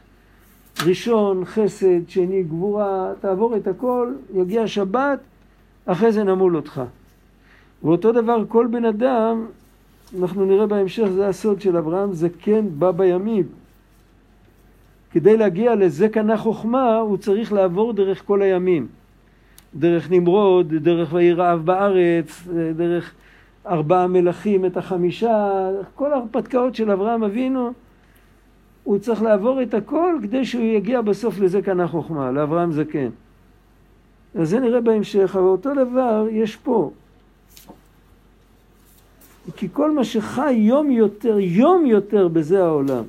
ראשון, חסד, שני, גבורה, תעבור את הכל, יגיע שבת, אחרי זה נמול אותך. ואותו דבר כל בן אדם אנחנו נראה בהמשך, זה הסוד של אברהם, זה כן בא בימים. כדי להגיע לזה קנה חוכמה, הוא צריך לעבור דרך כל הימים. דרך נמרוד, דרך ויהי רעב בארץ, דרך ארבעה מלכים, את החמישה, כל ההרפתקאות של אברהם אבינו, הוא צריך לעבור את הכל כדי שהוא יגיע בסוף לזה קנה חוכמה, לאברהם זקן. אז זה נראה בהמשך, אבל אותו דבר יש פה. כי כל מה שחי יום יותר, יום יותר בזה העולם,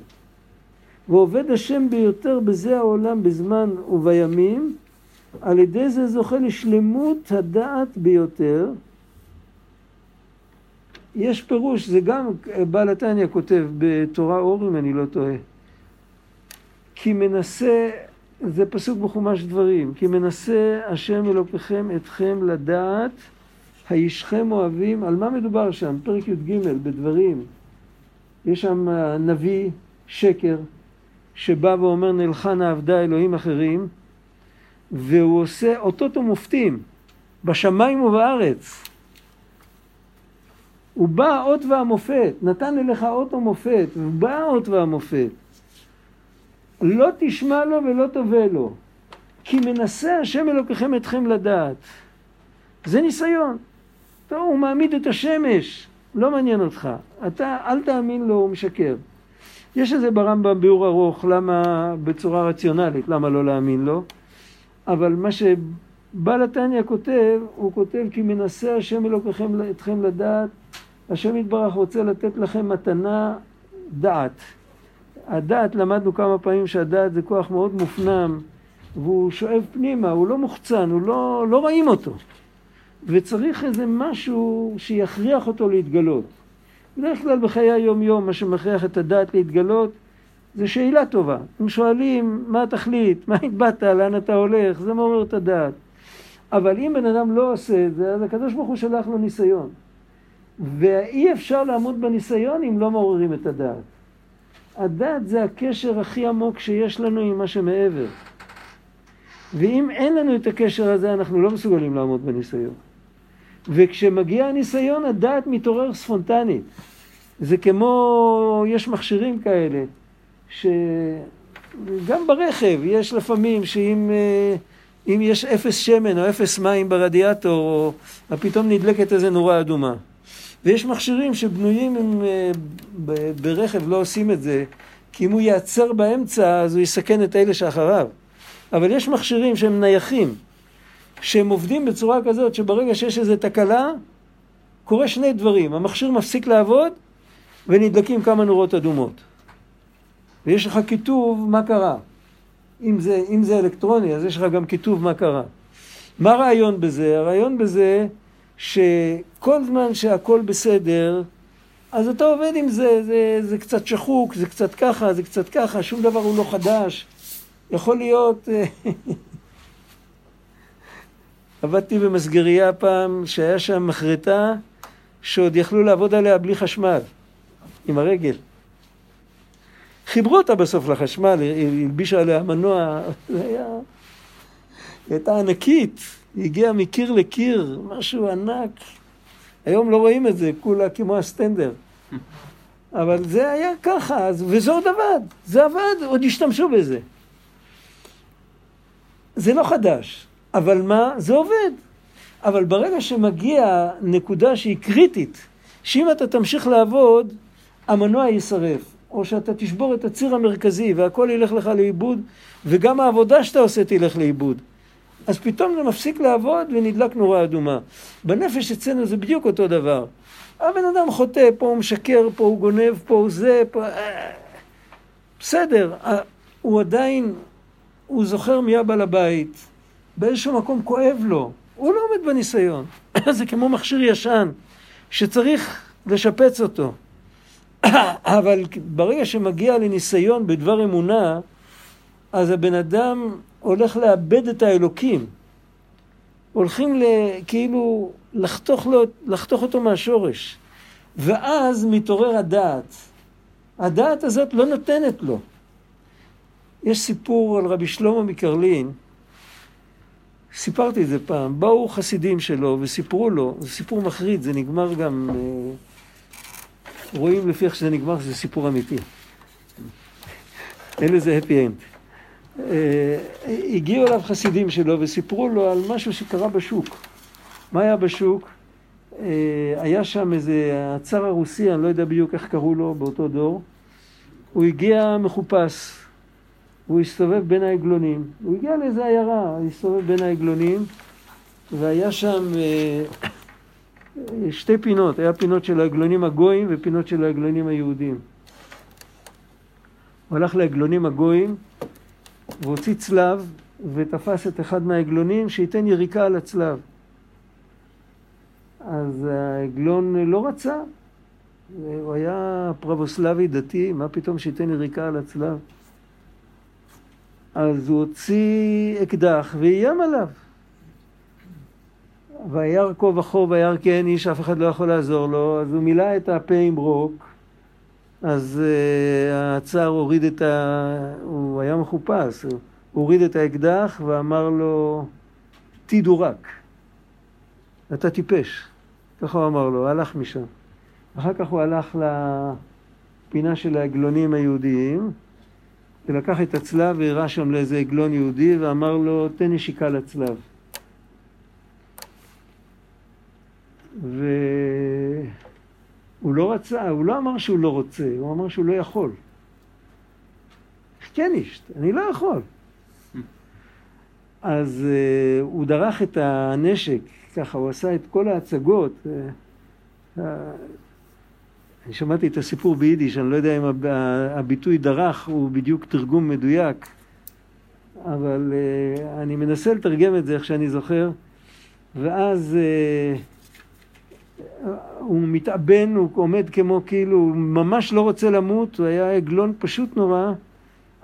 ועובד השם ביותר בזה העולם בזמן ובימים, על ידי זה זוכה לשלמות הדעת ביותר. יש פירוש, זה גם בעל התניא כותב בתורה אור אם אני לא טועה. כי מנסה, זה פסוק בחומש דברים, כי מנסה השם אלוקיכם אתכם לדעת הישכם אוהבים, על מה מדובר שם? פרק י"ג בדברים. יש שם נביא שקר שבא ואומר נלכה נעבדה אלוהים אחרים והוא עושה אותות ומופתים בשמיים ובארץ. הוא בא האות והמופת, נתן אליך אות ומופת, ובא האות והמופת. לא תשמע לו ולא תובע לו, כי מנסה השם אלוקיכם אתכם לדעת. זה ניסיון. טוב, הוא מעמיד את השמש, לא מעניין אותך. אתה, אל תאמין לו, הוא משקר. יש איזה ברמב"ם ביאור ארוך, למה, בצורה רציונלית, למה לא להאמין לו, אבל מה שבעל התניא כותב, הוא כותב כי מנסה השם אלוקיכם אתכם לדעת, השם יתברך רוצה לתת לכם מתנה דעת. הדעת, למדנו כמה פעמים שהדעת זה כוח מאוד מופנם, והוא שואב פנימה, הוא לא מוחצן, הוא לא, לא רואים אותו. וצריך איזה משהו שיכריח אותו להתגלות. בדרך כלל בחיי היום-יום מה שמכריח את הדעת להתגלות זה שאלה טובה. אם שואלים מה התכלית, מה התבעת, לאן אתה הולך, זה מעורר את הדעת. אבל אם בן אדם לא עושה את זה, אז הקדוש ברוך הוא שלח לו ניסיון. ואי אפשר לעמוד בניסיון אם לא מעוררים את הדעת. הדת זה הקשר הכי עמוק שיש לנו עם מה שמעבר. ואם אין לנו את הקשר הזה, אנחנו לא מסוגלים לעמוד בניסיון. וכשמגיע הניסיון, הדעת מתעורר ספונטנית. זה כמו, יש מכשירים כאלה, שגם ברכב יש לפעמים שאם אה, אם יש אפס שמן או אפס מים ברדיאטור, או פתאום נדלקת איזה נורה אדומה. ויש מכשירים שבנויים עם, אה, ברכב, לא עושים את זה, כי אם הוא ייעצר באמצע, אז הוא יסכן את אלה שאחריו. אבל יש מכשירים שהם נייחים, שהם עובדים בצורה כזאת שברגע שיש איזו תקלה, קורה שני דברים. המכשיר מפסיק לעבוד ונדלקים כמה נורות אדומות. ויש לך כיתוב מה קרה. אם זה, אם זה אלקטרוני, אז יש לך גם כיתוב מה קרה. מה הרעיון בזה? הרעיון בזה שכל זמן שהכל בסדר, אז אתה עובד עם זה, זה, זה קצת שחוק, זה קצת ככה, זה קצת ככה, שום דבר הוא לא חדש. יכול להיות... אה, עבדתי במסגרייה פעם, שהיה שם מחרטה שעוד יכלו לעבוד עליה בלי חשמל, עם הרגל. חיברו אותה בסוף לחשמל, הלבישו עליה מנוע, זה היה... היא הייתה ענקית, היא הגיעה מקיר לקיר, משהו ענק. היום לא רואים את זה, כולה כמו הסטנדר. אבל זה היה ככה, וזה עוד עבד, זה עבד, עוד השתמשו בזה. זה לא חדש, אבל מה? זה עובד. אבל ברגע שמגיע נקודה שהיא קריטית, שאם אתה תמשיך לעבוד, המנוע יישרף, או שאתה תשבור את הציר המרכזי והכל ילך לך לאיבוד, וגם העבודה שאתה עושה תלך לאיבוד. אז פתאום זה מפסיק לעבוד ונדלק נורה אדומה. בנפש אצלנו זה בדיוק אותו דבר. הבן אדם חוטא, פה הוא משקר, פה הוא גונב, פה הוא זה, פה... בסדר, הוא עדיין, הוא זוכר מי הבעל הבית, באיזשהו מקום כואב לו, הוא לא עומד בניסיון. זה כמו מכשיר ישן, שצריך לשפץ אותו. אבל ברגע שמגיע לניסיון בדבר אמונה, אז הבן אדם הולך לאבד את האלוקים. הולכים ל, כאילו לחתוך, לו, לחתוך אותו מהשורש. ואז מתעורר הדעת. הדעת הזאת לא נותנת לו. יש סיפור על רבי שלמה מקרלין, סיפרתי את זה פעם, באו חסידים שלו וסיפרו לו, זה סיפור מחריד, זה נגמר גם, אה, רואים לפי איך שזה נגמר שזה סיפור אמיתי. אין לזה happy end. אה, הגיעו אליו חסידים שלו וסיפרו לו על משהו שקרה בשוק. מה היה בשוק? אה, היה שם איזה הצאר הרוסי, אני לא יודע בדיוק איך קראו לו באותו דור. הוא הגיע מחופש, הוא הסתובב בין העגלונים. הוא הגיע לאיזה עיירה, הוא הסתובב בין העגלונים, והיה שם אה, שתי פינות, היה פינות של העגלונים הגויים ופינות של העגלונים היהודים. הוא הלך לעגלונים הגויים, והוציא צלב ותפס את אחד מהעגלונים שייתן יריקה על הצלב. אז העגלון לא רצה, הוא היה פרבוסלבי דתי, מה פתאום שייתן יריקה על הצלב? אז הוא הוציא אקדח ואיים עליו. וירא כה וכה וירא כן איש, אף אחד לא יכול לעזור לו, אז הוא מילא את הפה עם רוק, אז uh, הצאר הוריד את ה... הוא היה מחופש, הוא הוריד את האקדח ואמר לו, תדורק, אתה טיפש. ככה הוא אמר לו, הלך משם. אחר כך הוא הלך לפינה של העגלונים היהודיים, ולקח את הצלב והראה שם לאיזה עגלון יהודי ואמר לו, תן נשיקה לצלב. ו... הוא לא רצה, הוא לא אמר שהוא לא רוצה, הוא אמר שהוא לא יכול. כן אישט, אני לא יכול. אז uh, הוא דרך את הנשק, ככה, הוא עשה את כל ההצגות. Uh, uh, אני שמעתי את הסיפור ביידיש, אני לא יודע אם הביטוי דרך הוא בדיוק תרגום מדויק, אבל uh, אני מנסה לתרגם את זה איך שאני זוכר, ואז uh, הוא מתאבן, הוא עומד כמו כאילו, הוא ממש לא רוצה למות, הוא היה עגלון פשוט נורא,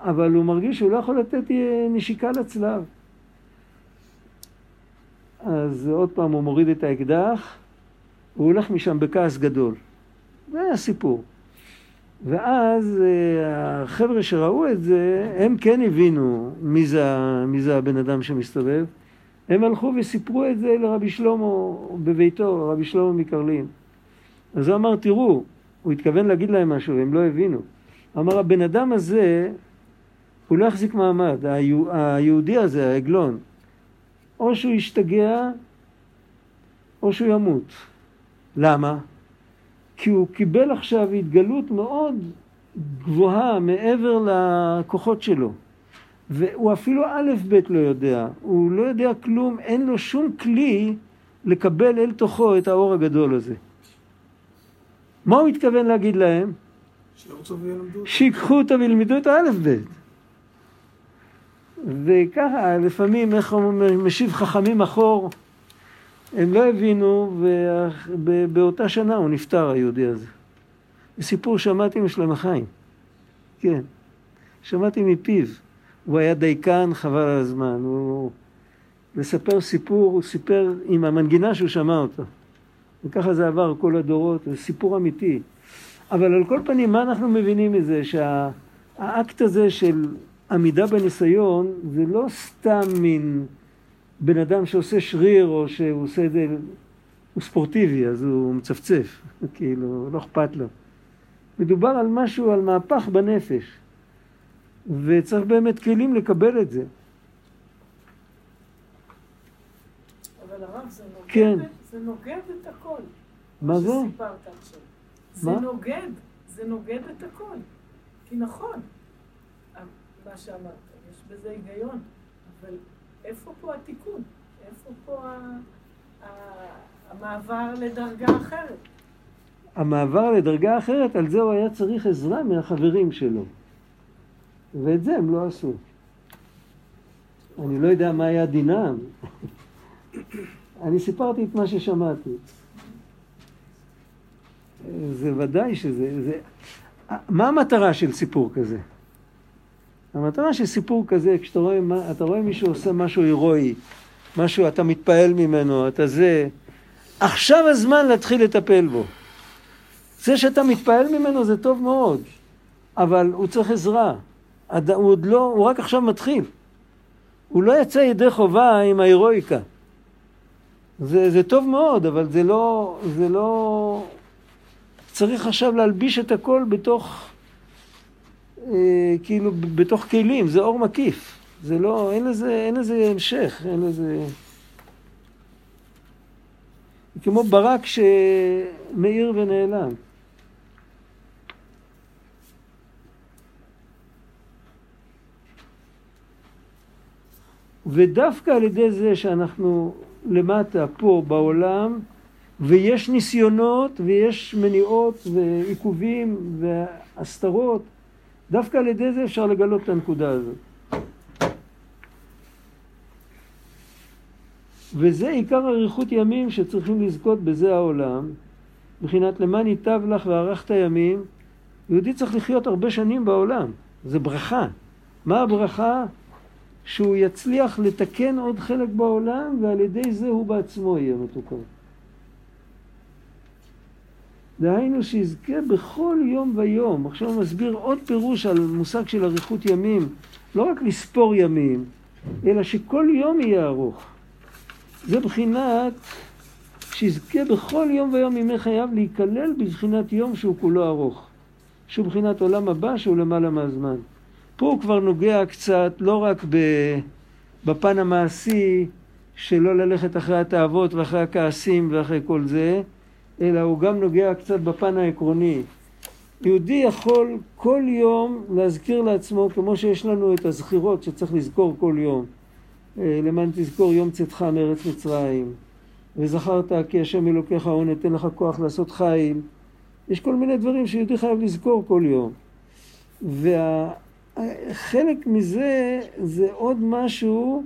אבל הוא מרגיש שהוא לא יכול לתת נשיקה לצלב. אז עוד פעם הוא מוריד את האקדח, הוא הולך משם בכעס גדול. זה היה סיפור. ואז אה, החבר'ה שראו את זה, הם כן הבינו מי זה, מי זה הבן אדם שמסתובב. הם הלכו וסיפרו את זה לרבי שלמה בביתו, רבי שלמה מקרלין. אז הוא אמר, תראו, הוא התכוון להגיד להם משהו, הם לא הבינו. אמר, הבן אדם הזה, הוא לא יחזיק מעמד, היהודי הזה, העגלון, או שהוא ישתגע, או שהוא ימות. למה? כי הוא קיבל עכשיו התגלות מאוד גבוהה מעבר לכוחות שלו. והוא אפילו א' ב' לא יודע, הוא לא יודע כלום, אין לו שום כלי לקבל אל תוכו את האור הגדול הזה. מה הוא התכוון להגיד להם? שיקחו אותו וילמדו את האלף בית. וככה, לפעמים, איך אומרים, משיב חכמים אחור, הם לא הבינו, ובאותה שנה הוא נפטר, היהודי הזה. זה סיפור שמעתי משלם החיים. כן, שמעתי מפיו. הוא היה דייקן, חבל על הזמן. הוא... לספר סיפור, הוא סיפר עם המנגינה שהוא שמע אותו. וככה זה עבר כל הדורות, זה סיפור אמיתי. אבל על כל פנים, מה אנחנו מבינים מזה? שהאקט הזה של עמידה בניסיון, זה לא סתם מין בן אדם שעושה שריר, או שהוא עושה את זה, הוא ספורטיבי, אז הוא מצפצף, כאילו, לא אכפת לו. מדובר על משהו, על מהפך בנפש. וצריך באמת כלים לקבל את זה. אבל הרב, זה נוגד, כן. זה נוגד את הכל. מה זה? שסיפרת עכשיו. זה? נוגד, זה נוגד את הכל. כי נכון, מה שאמרת, יש בזה היגיון, אבל איפה פה התיקון? איפה פה ה... ה... המעבר לדרגה אחרת? המעבר לדרגה אחרת, על זה הוא היה צריך עזרה מהחברים שלו. ואת זה הם לא עשו. אני לא יודע מה היה דינם. אני סיפרתי את מה ששמעתי. זה ודאי שזה... זה... מה המטרה של סיפור כזה? המטרה של סיפור כזה, כשאתה רואה, אתה רואה מישהו עושה משהו הירואי, משהו, אתה מתפעל ממנו, אתה זה, עכשיו הזמן להתחיל לטפל בו. זה שאתה מתפעל ממנו זה טוב מאוד, אבל הוא צריך עזרה. הוא עוד לא, הוא רק עכשיו מתחיל. הוא לא יצא ידי חובה עם ההירואיקה. זה, זה טוב מאוד, אבל זה לא, זה לא... צריך עכשיו להלביש את הכל בתוך, אה, כאילו, בתוך כלים, זה אור מקיף. זה לא, אין לזה, אין לזה המשך, אין לזה... כמו ברק שמאיר ונעלם. ודווקא על ידי זה שאנחנו למטה פה בעולם ויש ניסיונות ויש מניעות ועיכובים והסתרות, דווקא על ידי זה אפשר לגלות את הנקודה הזאת. וזה עיקר אריכות ימים שצריכים לזכות בזה העולם, מבחינת למען ייטב לך וארכת ימים, יהודי צריך לחיות הרבה שנים בעולם, זה ברכה. מה הברכה? שהוא יצליח לתקן עוד חלק בעולם ועל ידי זה הוא בעצמו יהיה מתוקן. דהיינו שיזכה בכל יום ויום. עכשיו הוא מסביר עוד פירוש על מושג של אריכות ימים, לא רק לספור ימים, אלא שכל יום יהיה ארוך. זה בחינת שיזכה בכל יום ויום מימי חייו להיכלל בבחינת יום שהוא כולו ארוך. שהוא בחינת עולם הבא שהוא למעלה מהזמן. פה הוא כבר נוגע קצת לא רק בפן המעשי שלא ללכת אחרי התאוות ואחרי הכעסים ואחרי כל זה, אלא הוא גם נוגע קצת בפן העקרוני. יהודי יכול כל יום להזכיר לעצמו, כמו שיש לנו את הזכירות שצריך לזכור כל יום. אה, למען תזכור יום צאתך מארץ מצרים, וזכרת כי השם אלוקיך הוא נתן לך כוח לעשות חיל. יש כל מיני דברים שיהודי חייב לזכור כל יום. וה... חלק מזה זה עוד משהו,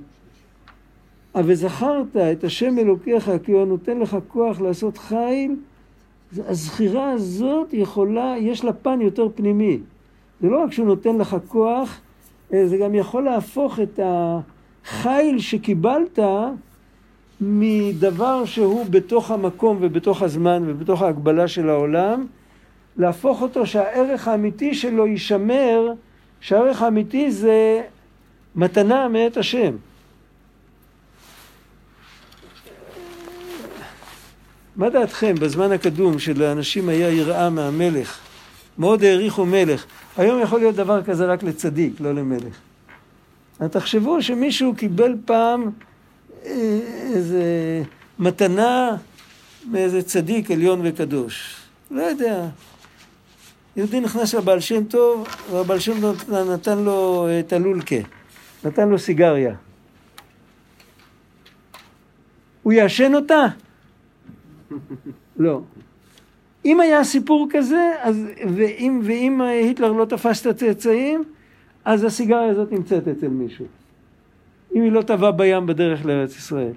וזכרת את השם אלוקיך כי הוא נותן לך כוח לעשות חיל, הזכירה הזאת יכולה, יש לה פן יותר פנימי. זה לא רק שהוא נותן לך כוח, זה גם יכול להפוך את החיל שקיבלת מדבר שהוא בתוך המקום ובתוך הזמן ובתוך ההגבלה של העולם להפוך אותו שהערך האמיתי שלו יישמר, שהערך האמיתי זה מתנה מאת השם. מה דעתכם בזמן הקדום שלאנשים היה יראה מהמלך? מאוד העריכו מלך. היום יכול להיות דבר כזה רק לצדיק, לא למלך. תחשבו שמישהו קיבל פעם אה, איזה מתנה מאיזה צדיק עליון וקדוש. לא יודע. יהודי נכנס לבעל שם טוב, והבעל שם טוב נתן לו את הלולקה, נתן לו סיגריה. הוא יעשן אותה? לא. אם היה סיפור כזה, אז, ואם, ואם היטלר לא תפס את הצאצאים, אז הסיגריה הזאת נמצאת אצל מישהו. אם היא לא טבעה בים בדרך לארץ ישראל.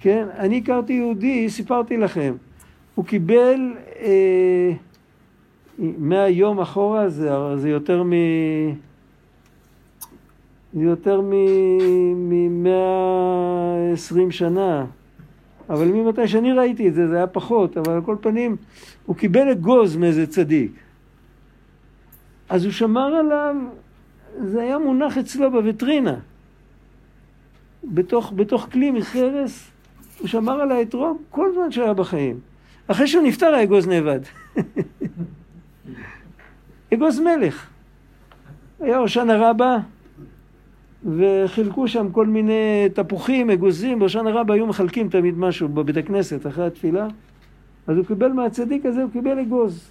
כן? אני הכרתי יהודי, סיפרתי לכם. הוא קיבל אה, מהיום אחורה, זה, זה יותר מ... זה יותר מ-120 שנה. אבל ממתי שאני ראיתי את זה, זה היה פחות, אבל על כל פנים, הוא קיבל אגוז מאיזה צדיק. אז הוא שמר עליו, זה היה מונח אצלו בווטרינה. בתוך, בתוך כלי מחרס, הוא שמר על האתרוג כל זמן שהיה בחיים. אחרי שהוא נפטר האגוז נאבד. אגוז מלך. היה הושענא רבה, וחילקו שם כל מיני תפוחים, אגוזים, בהושענא רבה היו מחלקים תמיד משהו בבית הכנסת אחרי התפילה, אז הוא קיבל מהצדיק הזה, הוא קיבל אגוז.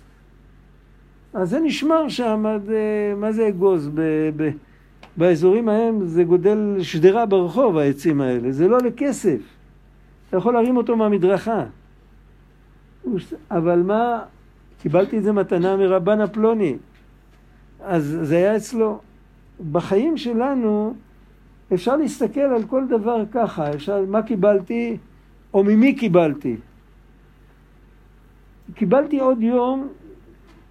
אז זה נשמר שם, מה זה אגוז? ב, ב, באזורים ההם זה גודל שדרה ברחוב, העצים האלה, זה לא לכסף. אתה יכול להרים אותו מהמדרכה. אבל מה, קיבלתי את זה מתנה מרבן הפלוני. אז זה היה אצלו. בחיים שלנו אפשר להסתכל על כל דבר ככה, אפשר, מה קיבלתי או ממי קיבלתי. קיבלתי עוד יום,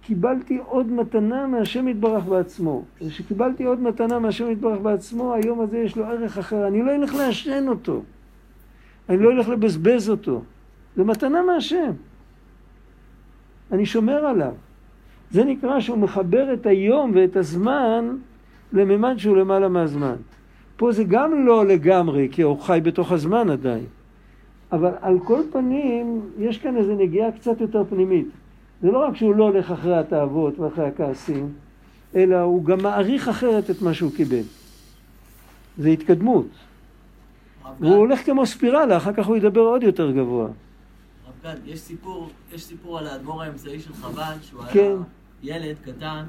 קיבלתי עוד מתנה מהשם יתברך בעצמו. כשקיבלתי עוד מתנה מהשם יתברך בעצמו, היום הזה יש לו ערך אחר. אני לא אלך לעשן אותו. אני לא אלך לבזבז אותו. זה מתנה מהשם. אני שומר עליו. זה נקרא שהוא מחבר את היום ואת הזמן לממד שהוא למעלה מהזמן. פה זה גם לא לגמרי, כי הוא חי בתוך הזמן עדיין. אבל על כל פנים, יש כאן איזו נגיעה קצת יותר פנימית. זה לא רק שהוא לא הולך אחרי התאוות ואחרי הכעסים, אלא הוא גם מעריך אחרת את מה שהוא קיבל. זה התקדמות. והוא הולך כמו ספירלה, אחר כך הוא ידבר עוד יותר גבוה. הרב גד, יש סיפור, יש סיפור על האדמו"ר האמצעי של חב"ד, שהוא כן. היה ילד קטן,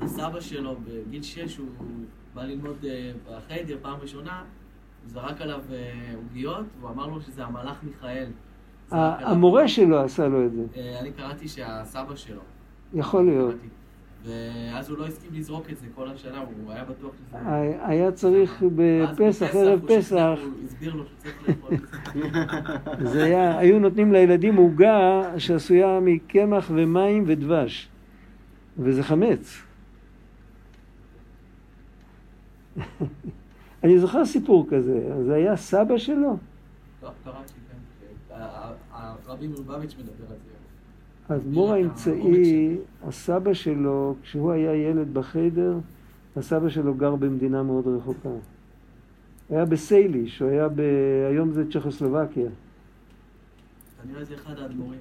אז הסבא שלו בגיל שש, הוא בא ללמוד אה, בחיידר פעם ראשונה, הוא זרק עליו אה, עוגיות, והוא אמר לו שזה המלאך מיכאל. זרק עליו- המורה שלו עשה לו את זה. אה, אני קראתי שהסבא שלו. יכול להיות. קראתי. ואז הוא לא הסכים לזרוק את זה כל השנה, הוא היה בטוח שזה... היה צריך בפסח, ערב פסח, הוא הסביר לו שצריך לאכול את זה. היו נותנים לילדים עוגה שעשויה מקמח ומים ודבש, וזה חמץ. אני זוכר סיפור כזה, זה היה סבא שלו, לא, כן. הרבי מלובביץ' מדבר על זה. האדמו"ר האמצעי, הסבא שלו, כשהוא היה ילד בחיידר, הסבא שלו גר במדינה מאוד רחוקה. היה בסייליש, הוא היה ב... היום זה צ'כוסלובקיה. כנראה זה אחד האדמו"רים.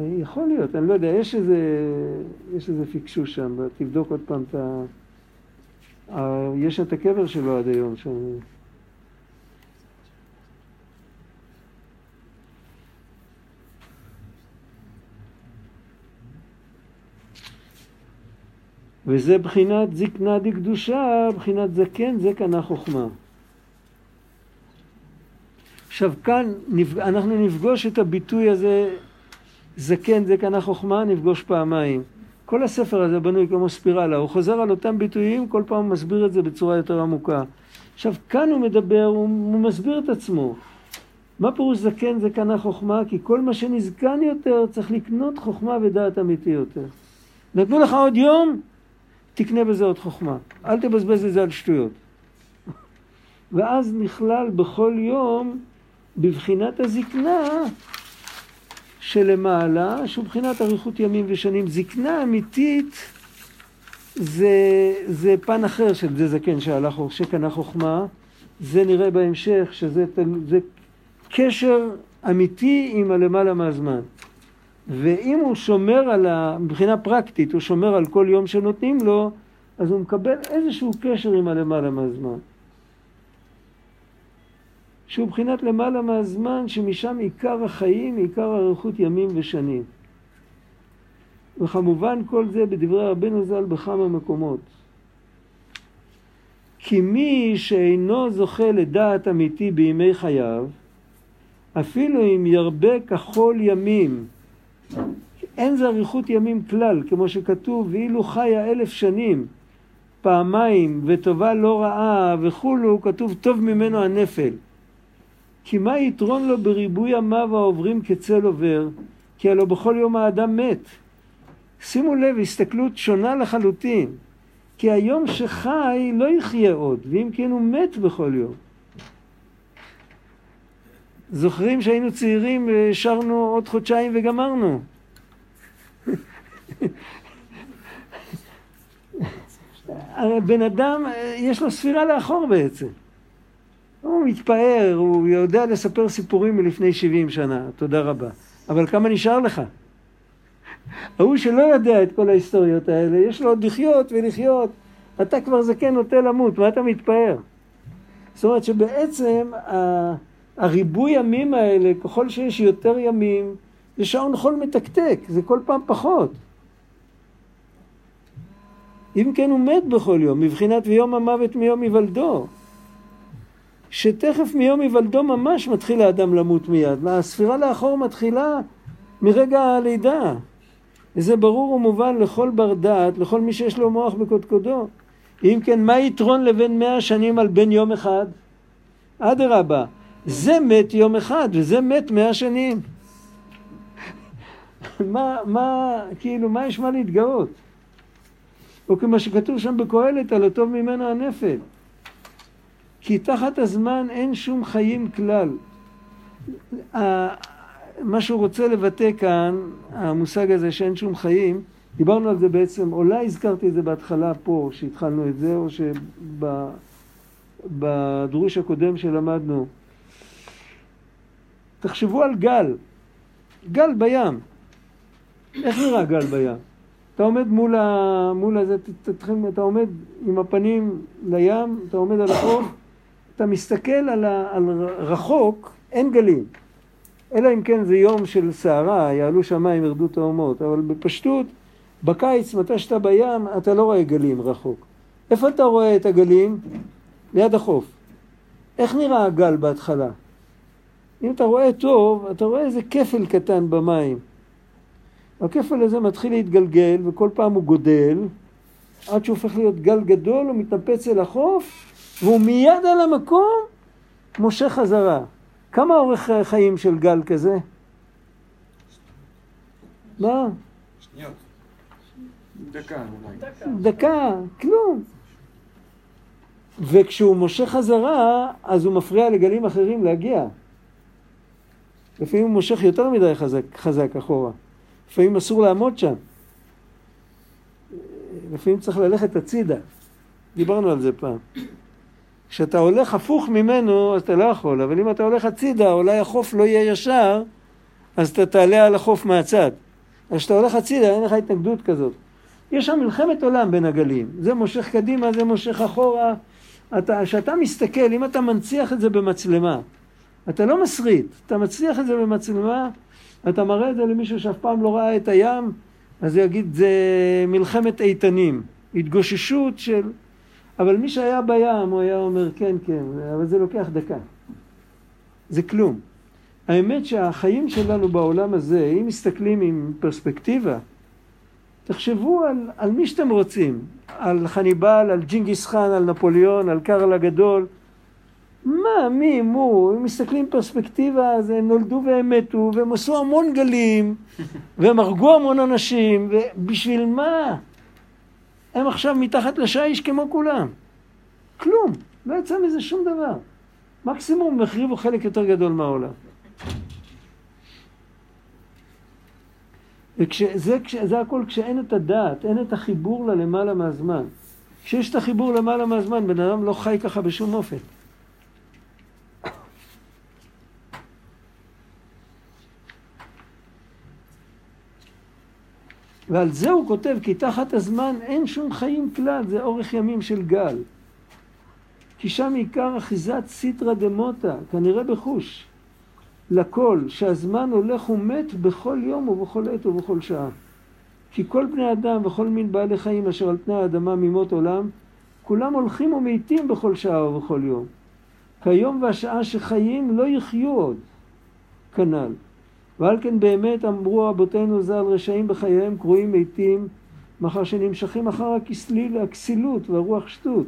יכול להיות, אני לא יודע, יש איזה, יש איזה פיקשוש שם, תבדוק עוד פעם את ה... יש את הקבר שלו עד היום שם. וזה בחינת זקנה דקדושה, בחינת זקן, זה קנה חוכמה. עכשיו כאן אנחנו נפגוש את הביטוי הזה, זקן זה קנה חוכמה, נפגוש פעמיים. כל הספר הזה בנוי כמו ספירלה, הוא חוזר על אותם ביטויים, כל פעם הוא מסביר את זה בצורה יותר עמוקה. עכשיו כאן הוא מדבר, הוא, הוא מסביר את עצמו. מה פירוש זקן זה קנה חוכמה? כי כל מה שנזקן יותר צריך לקנות חוכמה ודעת אמיתי יותר. נתנו לך עוד יום, תקנה בזה עוד חוכמה. אל תבזבז את זה על שטויות. ואז נכלל בכל יום בבחינת הזקנה שלמעלה, שהוא מבחינת אריכות ימים ושנים. זקנה אמיתית זה, זה פן אחר של זה זקן שעלה, שקנה חוכמה, זה נראה בהמשך, שזה זה קשר אמיתי עם הלמעלה מהזמן. ואם הוא שומר על ה... מבחינה פרקטית, הוא שומר על כל יום שנותנים לו, אז הוא מקבל איזשהו קשר עם הלמעלה מהזמן. שהוא מבחינת למעלה מהזמן, שמשם עיקר החיים, עיקר אריכות ימים ושנים. וכמובן כל זה בדברי רבנו ז"ל בכמה מקומות. כי מי שאינו זוכה לדעת אמיתי בימי חייו, אפילו אם ירבה כחול ימים, אין זה אריכות ימים כלל, כמו שכתוב, ואילו חיה אלף שנים, פעמיים, וטובה לא רעה וכולו, כתוב טוב ממנו הנפל. כי מה יתרון לו בריבוי ימיו העוברים כצל עובר? כי הלא בכל יום האדם מת. שימו לב, הסתכלות שונה לחלוטין. כי היום שחי לא יחיה עוד, ואם כן הוא מת בכל יום. זוכרים שהיינו צעירים ושרנו עוד חודשיים וגמרנו. הרי בן אדם, יש לו ספירה לאחור בעצם. הוא מתפאר, הוא יודע לספר סיפורים מלפני 70 שנה, תודה רבה. אבל כמה נשאר לך? ההוא שלא יודע את כל ההיסטוריות האלה, יש לו עוד לחיות ולחיות. אתה כבר זקן נוטה למות, מה אתה מתפאר? זאת אומרת שבעצם הריבוי ימים האלה, ככל שיש יותר ימים, זה שעון חול מתקתק, זה כל פעם פחות. אם כן הוא מת בכל יום, מבחינת ויום המוות מיום היוולדו. שתכף מיום היוולדו ממש מתחיל האדם למות מיד. הספירה לאחור מתחילה מרגע הלידה. וזה ברור ומובן לכל בר דעת, לכל מי שיש לו מוח בקודקודו. אם כן, מה יתרון לבין מאה שנים על בן יום אחד? אדרבה, זה מת יום אחד וזה מת מאה שנים. מה, מה, כאילו, מה יש מה להתגאות? או כמו שכתוב שם בקהלת, על הטוב ממנו הנפל. כי תחת הזמן אין שום חיים כלל. מה שהוא רוצה לבטא כאן, המושג הזה שאין שום חיים, דיברנו על זה בעצם, אולי הזכרתי את זה בהתחלה פה, שהתחלנו את זה, או שבדרוש הקודם שלמדנו. תחשבו על גל, גל בים. איך נראה גל בים? אתה עומד מול, ה... מול הזה, אתה עומד עם הפנים לים, אתה עומד על החוף, אתה מסתכל על, ה... על רחוק, אין גלים. אלא אם כן זה יום של סערה, יעלו שמיים, ירדו תאומות, אבל בפשטות, בקיץ, מתי שאתה בים, אתה לא רואה גלים רחוק. איפה אתה רואה את הגלים? ליד החוף. איך נראה הגל בהתחלה? אם אתה רואה טוב, אתה רואה איזה כפל קטן במים. הכפל הזה מתחיל להתגלגל, וכל פעם הוא גודל, עד שהוא הופך להיות גל גדול, הוא מתנפץ אל החוף, והוא מיד על המקום מושך חזרה. כמה אורך חיים של גל כזה? מה? שניות. דקה אולי. דקה, כלום. וכשהוא מושך חזרה, אז הוא מפריע לגלים אחרים להגיע. לפעמים הוא מושך יותר מדי חזק, חזק אחורה. לפעמים אסור לעמוד שם. לפעמים צריך ללכת הצידה. דיברנו על זה פעם. כשאתה הולך הפוך ממנו, אז אתה לא יכול, אבל אם אתה הולך הצידה, אולי החוף לא יהיה ישר, אז אתה תעלה על החוף מהצד. אז כשאתה הולך הצידה, אין לך התנגדות כזאת. יש שם מלחמת עולם בין הגלים. זה מושך קדימה, זה מושך אחורה. כשאתה מסתכל, אם אתה מנציח את זה במצלמה, אתה לא מסריט, אתה מצליח את זה במצלמה, אתה מראה את זה למישהו שאף פעם לא ראה את הים, אז הוא יגיד, זה מלחמת איתנים, התגוששות של... אבל מי שהיה בים, הוא היה אומר, כן, כן, אבל זה לוקח דקה. זה כלום. האמת שהחיים שלנו בעולם הזה, אם מסתכלים עם פרספקטיבה, תחשבו על, על מי שאתם רוצים, על חניבל, על ג'ינגיס חאן, על נפוליאון, על קרל הגדול, מה, מי, מו, אם מסתכלים פרספקטיבה, אז הם נולדו והם מתו, והם עשו המון גלים, והם הרגו המון אנשים, ובשביל מה? הם עכשיו מתחת לשיש כמו כולם. כלום, לא יצא מזה שום דבר. מקסימום החריבו חלק יותר גדול מהעולם. וזה זה הכל כשאין את הדעת, אין את החיבור ללמעלה מהזמן. כשיש את החיבור למעלה מהזמן, בן אדם לא חי ככה בשום אופן. ועל זה הוא כותב, כי תחת הזמן אין שום חיים כלל, זה אורך ימים של גל. כי שם עיקר אחיזת סיטרא דמותא, כנראה בחוש, לכל, שהזמן הולך ומת בכל יום ובכל עת ובכל שעה. כי כל בני אדם וכל מין בעלי חיים אשר על פני האדמה ממות עולם, כולם הולכים ומתים בכל שעה ובכל יום. כיום והשעה שחיים לא יחיו עוד, כנ"ל. ועל כן באמת אמרו רבותינו ז"ל רשעים בחייהם קרויים מתים מאחר שנמשכים אחר הכסליל, הכסילות והרוח שטות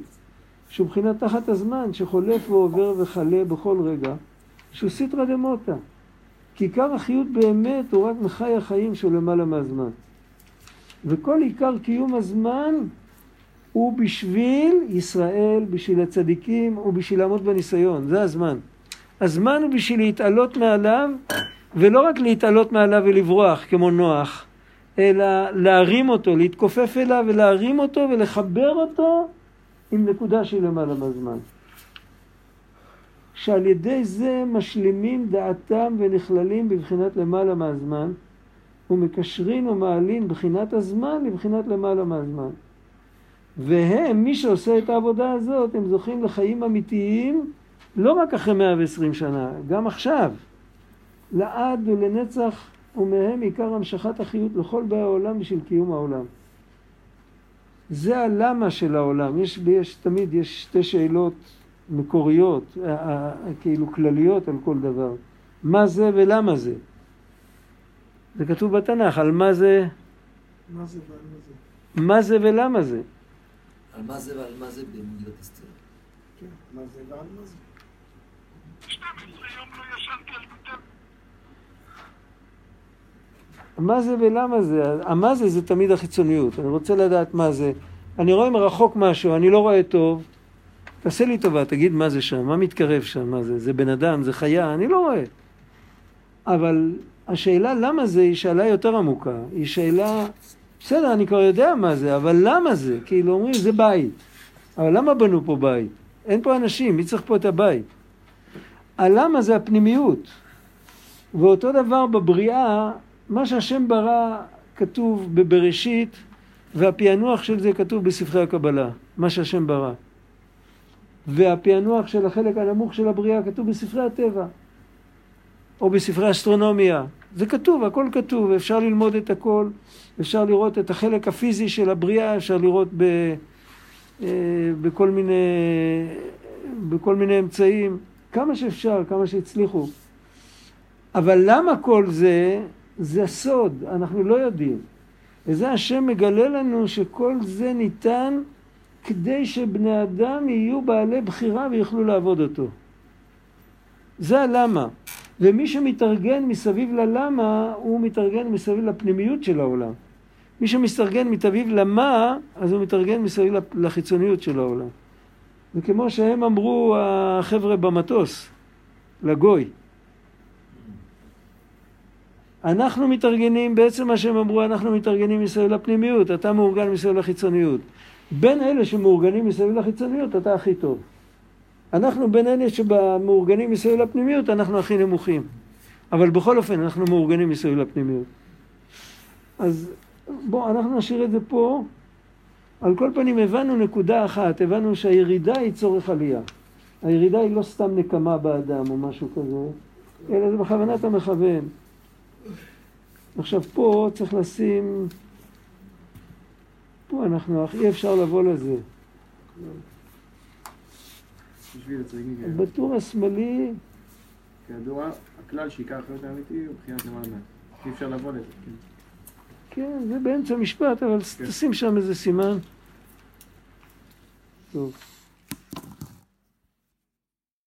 שהוא מבחינת תחת הזמן שחולף ועובר וכלה בכל רגע שהוא סיטרא דמותא כי עיקר החיות באמת הוא רק מחי החיים שהוא למעלה מהזמן וכל עיקר קיום הזמן הוא בשביל ישראל, בשביל הצדיקים ובשביל לעמוד בניסיון, זה הזמן. הזמן הוא בשביל להתעלות מעליו ולא רק להתעלות מעליו ולברוח כמו נוח, אלא להרים אותו, להתכופף אליו ולהרים אותו ולחבר אותו עם נקודה שהיא למעלה מהזמן. שעל ידי זה משלימים דעתם ונכללים בבחינת למעלה מהזמן ומקשרים ומעלים בחינת הזמן לבחינת למעלה מהזמן. והם, מי שעושה את העבודה הזאת, הם זוכים לחיים אמיתיים לא רק אחרי 120 שנה, גם עכשיו. לעד ולנצח ומהם עיקר המשכת החיות לכל באי העולם בשביל קיום העולם. זה הלמה של העולם. יש, יש תמיד יש שתי שאלות מקוריות, כאילו כלליות על כל דבר. מה זה ולמה זה? זה כתוב בתנ"ך, על מה זה... מה זה ועל מה זה? מה זה ולמה זה? על מה זה ועל מה זה במגילות אסתר. כן, מה זה ועל מה זה. מה זה ולמה זה? המה זה זה תמיד החיצוניות. אני רוצה לדעת מה זה. אני רואה מרחוק משהו, אני לא רואה טוב. תעשה לי טובה, תגיד מה זה שם, מה מתקרב שם, מה זה? זה בן אדם, זה חיה, אני לא רואה. אבל השאלה למה זה היא שאלה יותר עמוקה. היא שאלה, בסדר, אני כבר יודע מה זה, אבל למה זה? כאילו אומרים, זה בית. אבל למה בנו פה בית? אין פה אנשים, מי צריך פה את הבית? הלמה זה הפנימיות. ואותו דבר בבריאה, מה שהשם ברא כתוב בבראשית, והפענוח של זה כתוב בספרי הקבלה, מה שהשם ברא. והפענוח של החלק הנמוך של הבריאה כתוב בספרי הטבע, או בספרי אסטרונומיה. זה כתוב, הכל כתוב, אפשר ללמוד את הכל, אפשר לראות את החלק הפיזי של הבריאה, אפשר לראות ב, אה, בכל, מיני, בכל מיני אמצעים, כמה שאפשר, כמה שהצליחו. אבל למה כל זה? זה הסוד, אנחנו לא יודעים. וזה השם מגלה לנו שכל זה ניתן כדי שבני אדם יהיו בעלי בחירה ויוכלו לעבוד אותו. זה הלמה. ומי שמתארגן מסביב ללמה, הוא מתארגן מסביב לפנימיות של העולם. מי שמתארגן מסביב למה, אז הוא מתארגן מסביב לחיצוניות של העולם. וכמו שהם אמרו החבר'ה במטוס, לגוי. אנחנו מתארגנים, בעצם מה שהם אמרו, אנחנו מתארגנים מסביב לפנימיות, אתה מאורגן מסביב לחיצוניות. בין אלה שמאורגנים מסביב לחיצוניות, אתה הכי טוב. אנחנו בין אלה שמאורגנים מסביב לפנימיות, אנחנו הכי נמוכים. אבל בכל אופן, אנחנו מאורגנים מסביב לפנימיות. אז בואו, אנחנו נשאיר את זה פה. על כל פנים, הבנו נקודה אחת, הבנו שהירידה היא צורך עלייה. הירידה היא לא סתם נקמה באדם או משהו כזה, אלא זה בכוונת המכוון. עכשיו פה צריך לשים, פה אנחנו, אי אפשר לבוא לזה. בטור השמאלי, כידוע, הכלל שעיקר החיות האמיתי הוא מבחינת למעלה. אי אפשר לבוא לזה. כן. כן, זה באמצע המשפט, אבל כן. תשים שם איזה סימן. טוב.